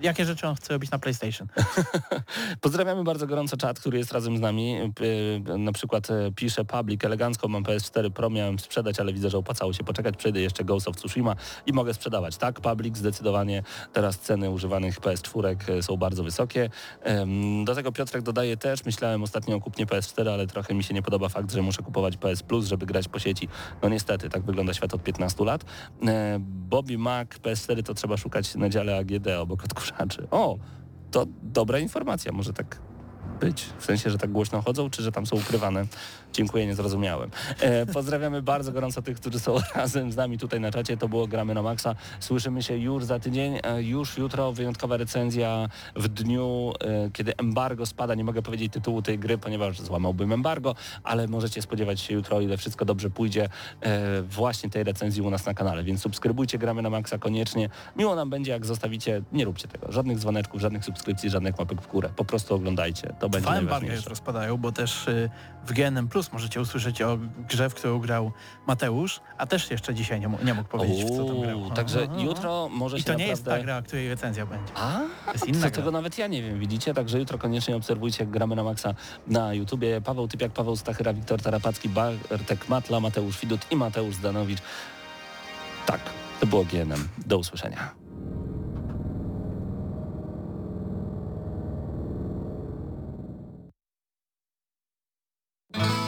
jakie rzeczy on chce robić na PlayStation. Pozdrawiamy bardzo gorąco czat, który jest razem z nami. Na przykład e, pisze Public, elegancko mam PS4 Pro, miałem sprzedać, ale widzę, że opłacało się poczekać. Przejdę jeszcze Ghost of Tsushima i mogę sprzedawać. Tak, Public zdecydowanie teraz ceny używanych PS4 e, są bardzo wysokie. Do tego Piotrek dodaje też, myślałem ostatnio o kupnie PS4, ale trochę mi się nie podoba fakt, że muszę kupować PS Plus, żeby grać po sieci. No niestety, tak wygląda świat od 15 lat. E, Bobby Mac, PS4 to trzeba szukać na dziale AGD obok odkurzaczy. O, to dobra informacja, może tak być. W sensie, że tak głośno chodzą, czy że tam są ukrywane? Dziękuję, nie zrozumiałem. E, pozdrawiamy bardzo gorąco tych, którzy są razem z nami tutaj na czacie. To było Gramy na Maxa. Słyszymy się już za tydzień. E, już jutro wyjątkowa recenzja w dniu, e, kiedy embargo spada. Nie mogę powiedzieć tytułu tej gry, ponieważ złamałbym embargo, ale możecie spodziewać się jutro, ile wszystko dobrze pójdzie, właśnie tej recenzji u nas na kanale. Więc subskrybujcie Gramy na Maxa koniecznie. Miło nam będzie, jak zostawicie, nie róbcie tego. Żadnych dzwoneczków, żadnych subskrypcji, żadnych łapek w górę. Po prostu oglądajcie. To będzie Dwa embarga najważniejsze. już rozpadają, bo też y, w GNM Plus możecie usłyszeć o grze, w którą grał Mateusz, a też jeszcze dzisiaj nie, mógł- nie mógł powiedzieć, w co tam grał. Uuu, Także Aha, jutro może I to nie naprawdę... jest ta gra, której recenzja będzie. A, To jest inna gra. tego nawet ja nie wiem, widzicie? Także jutro koniecznie obserwujcie jak gramy na maksa na YouTubie. Paweł Typiak, Paweł Stachyra, Wiktor Tarapacki, Bartek Matla, Mateusz Widut i Mateusz Zdanowicz. Tak, to było GNM. Do usłyszenia. Thank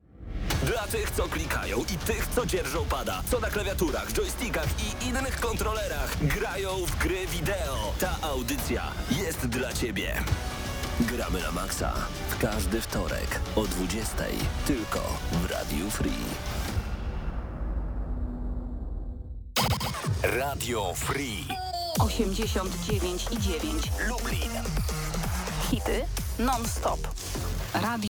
Dla tych, co klikają i tych, co dzierżą pada, co na klawiaturach, joystickach i innych kontrolerach grają w gry wideo. Ta audycja jest dla Ciebie. Gramy na maksa w każdy wtorek o 20 tylko w Radiu Free. Radio Free. 89 i 9. Lublin. Hity non-stop. Radio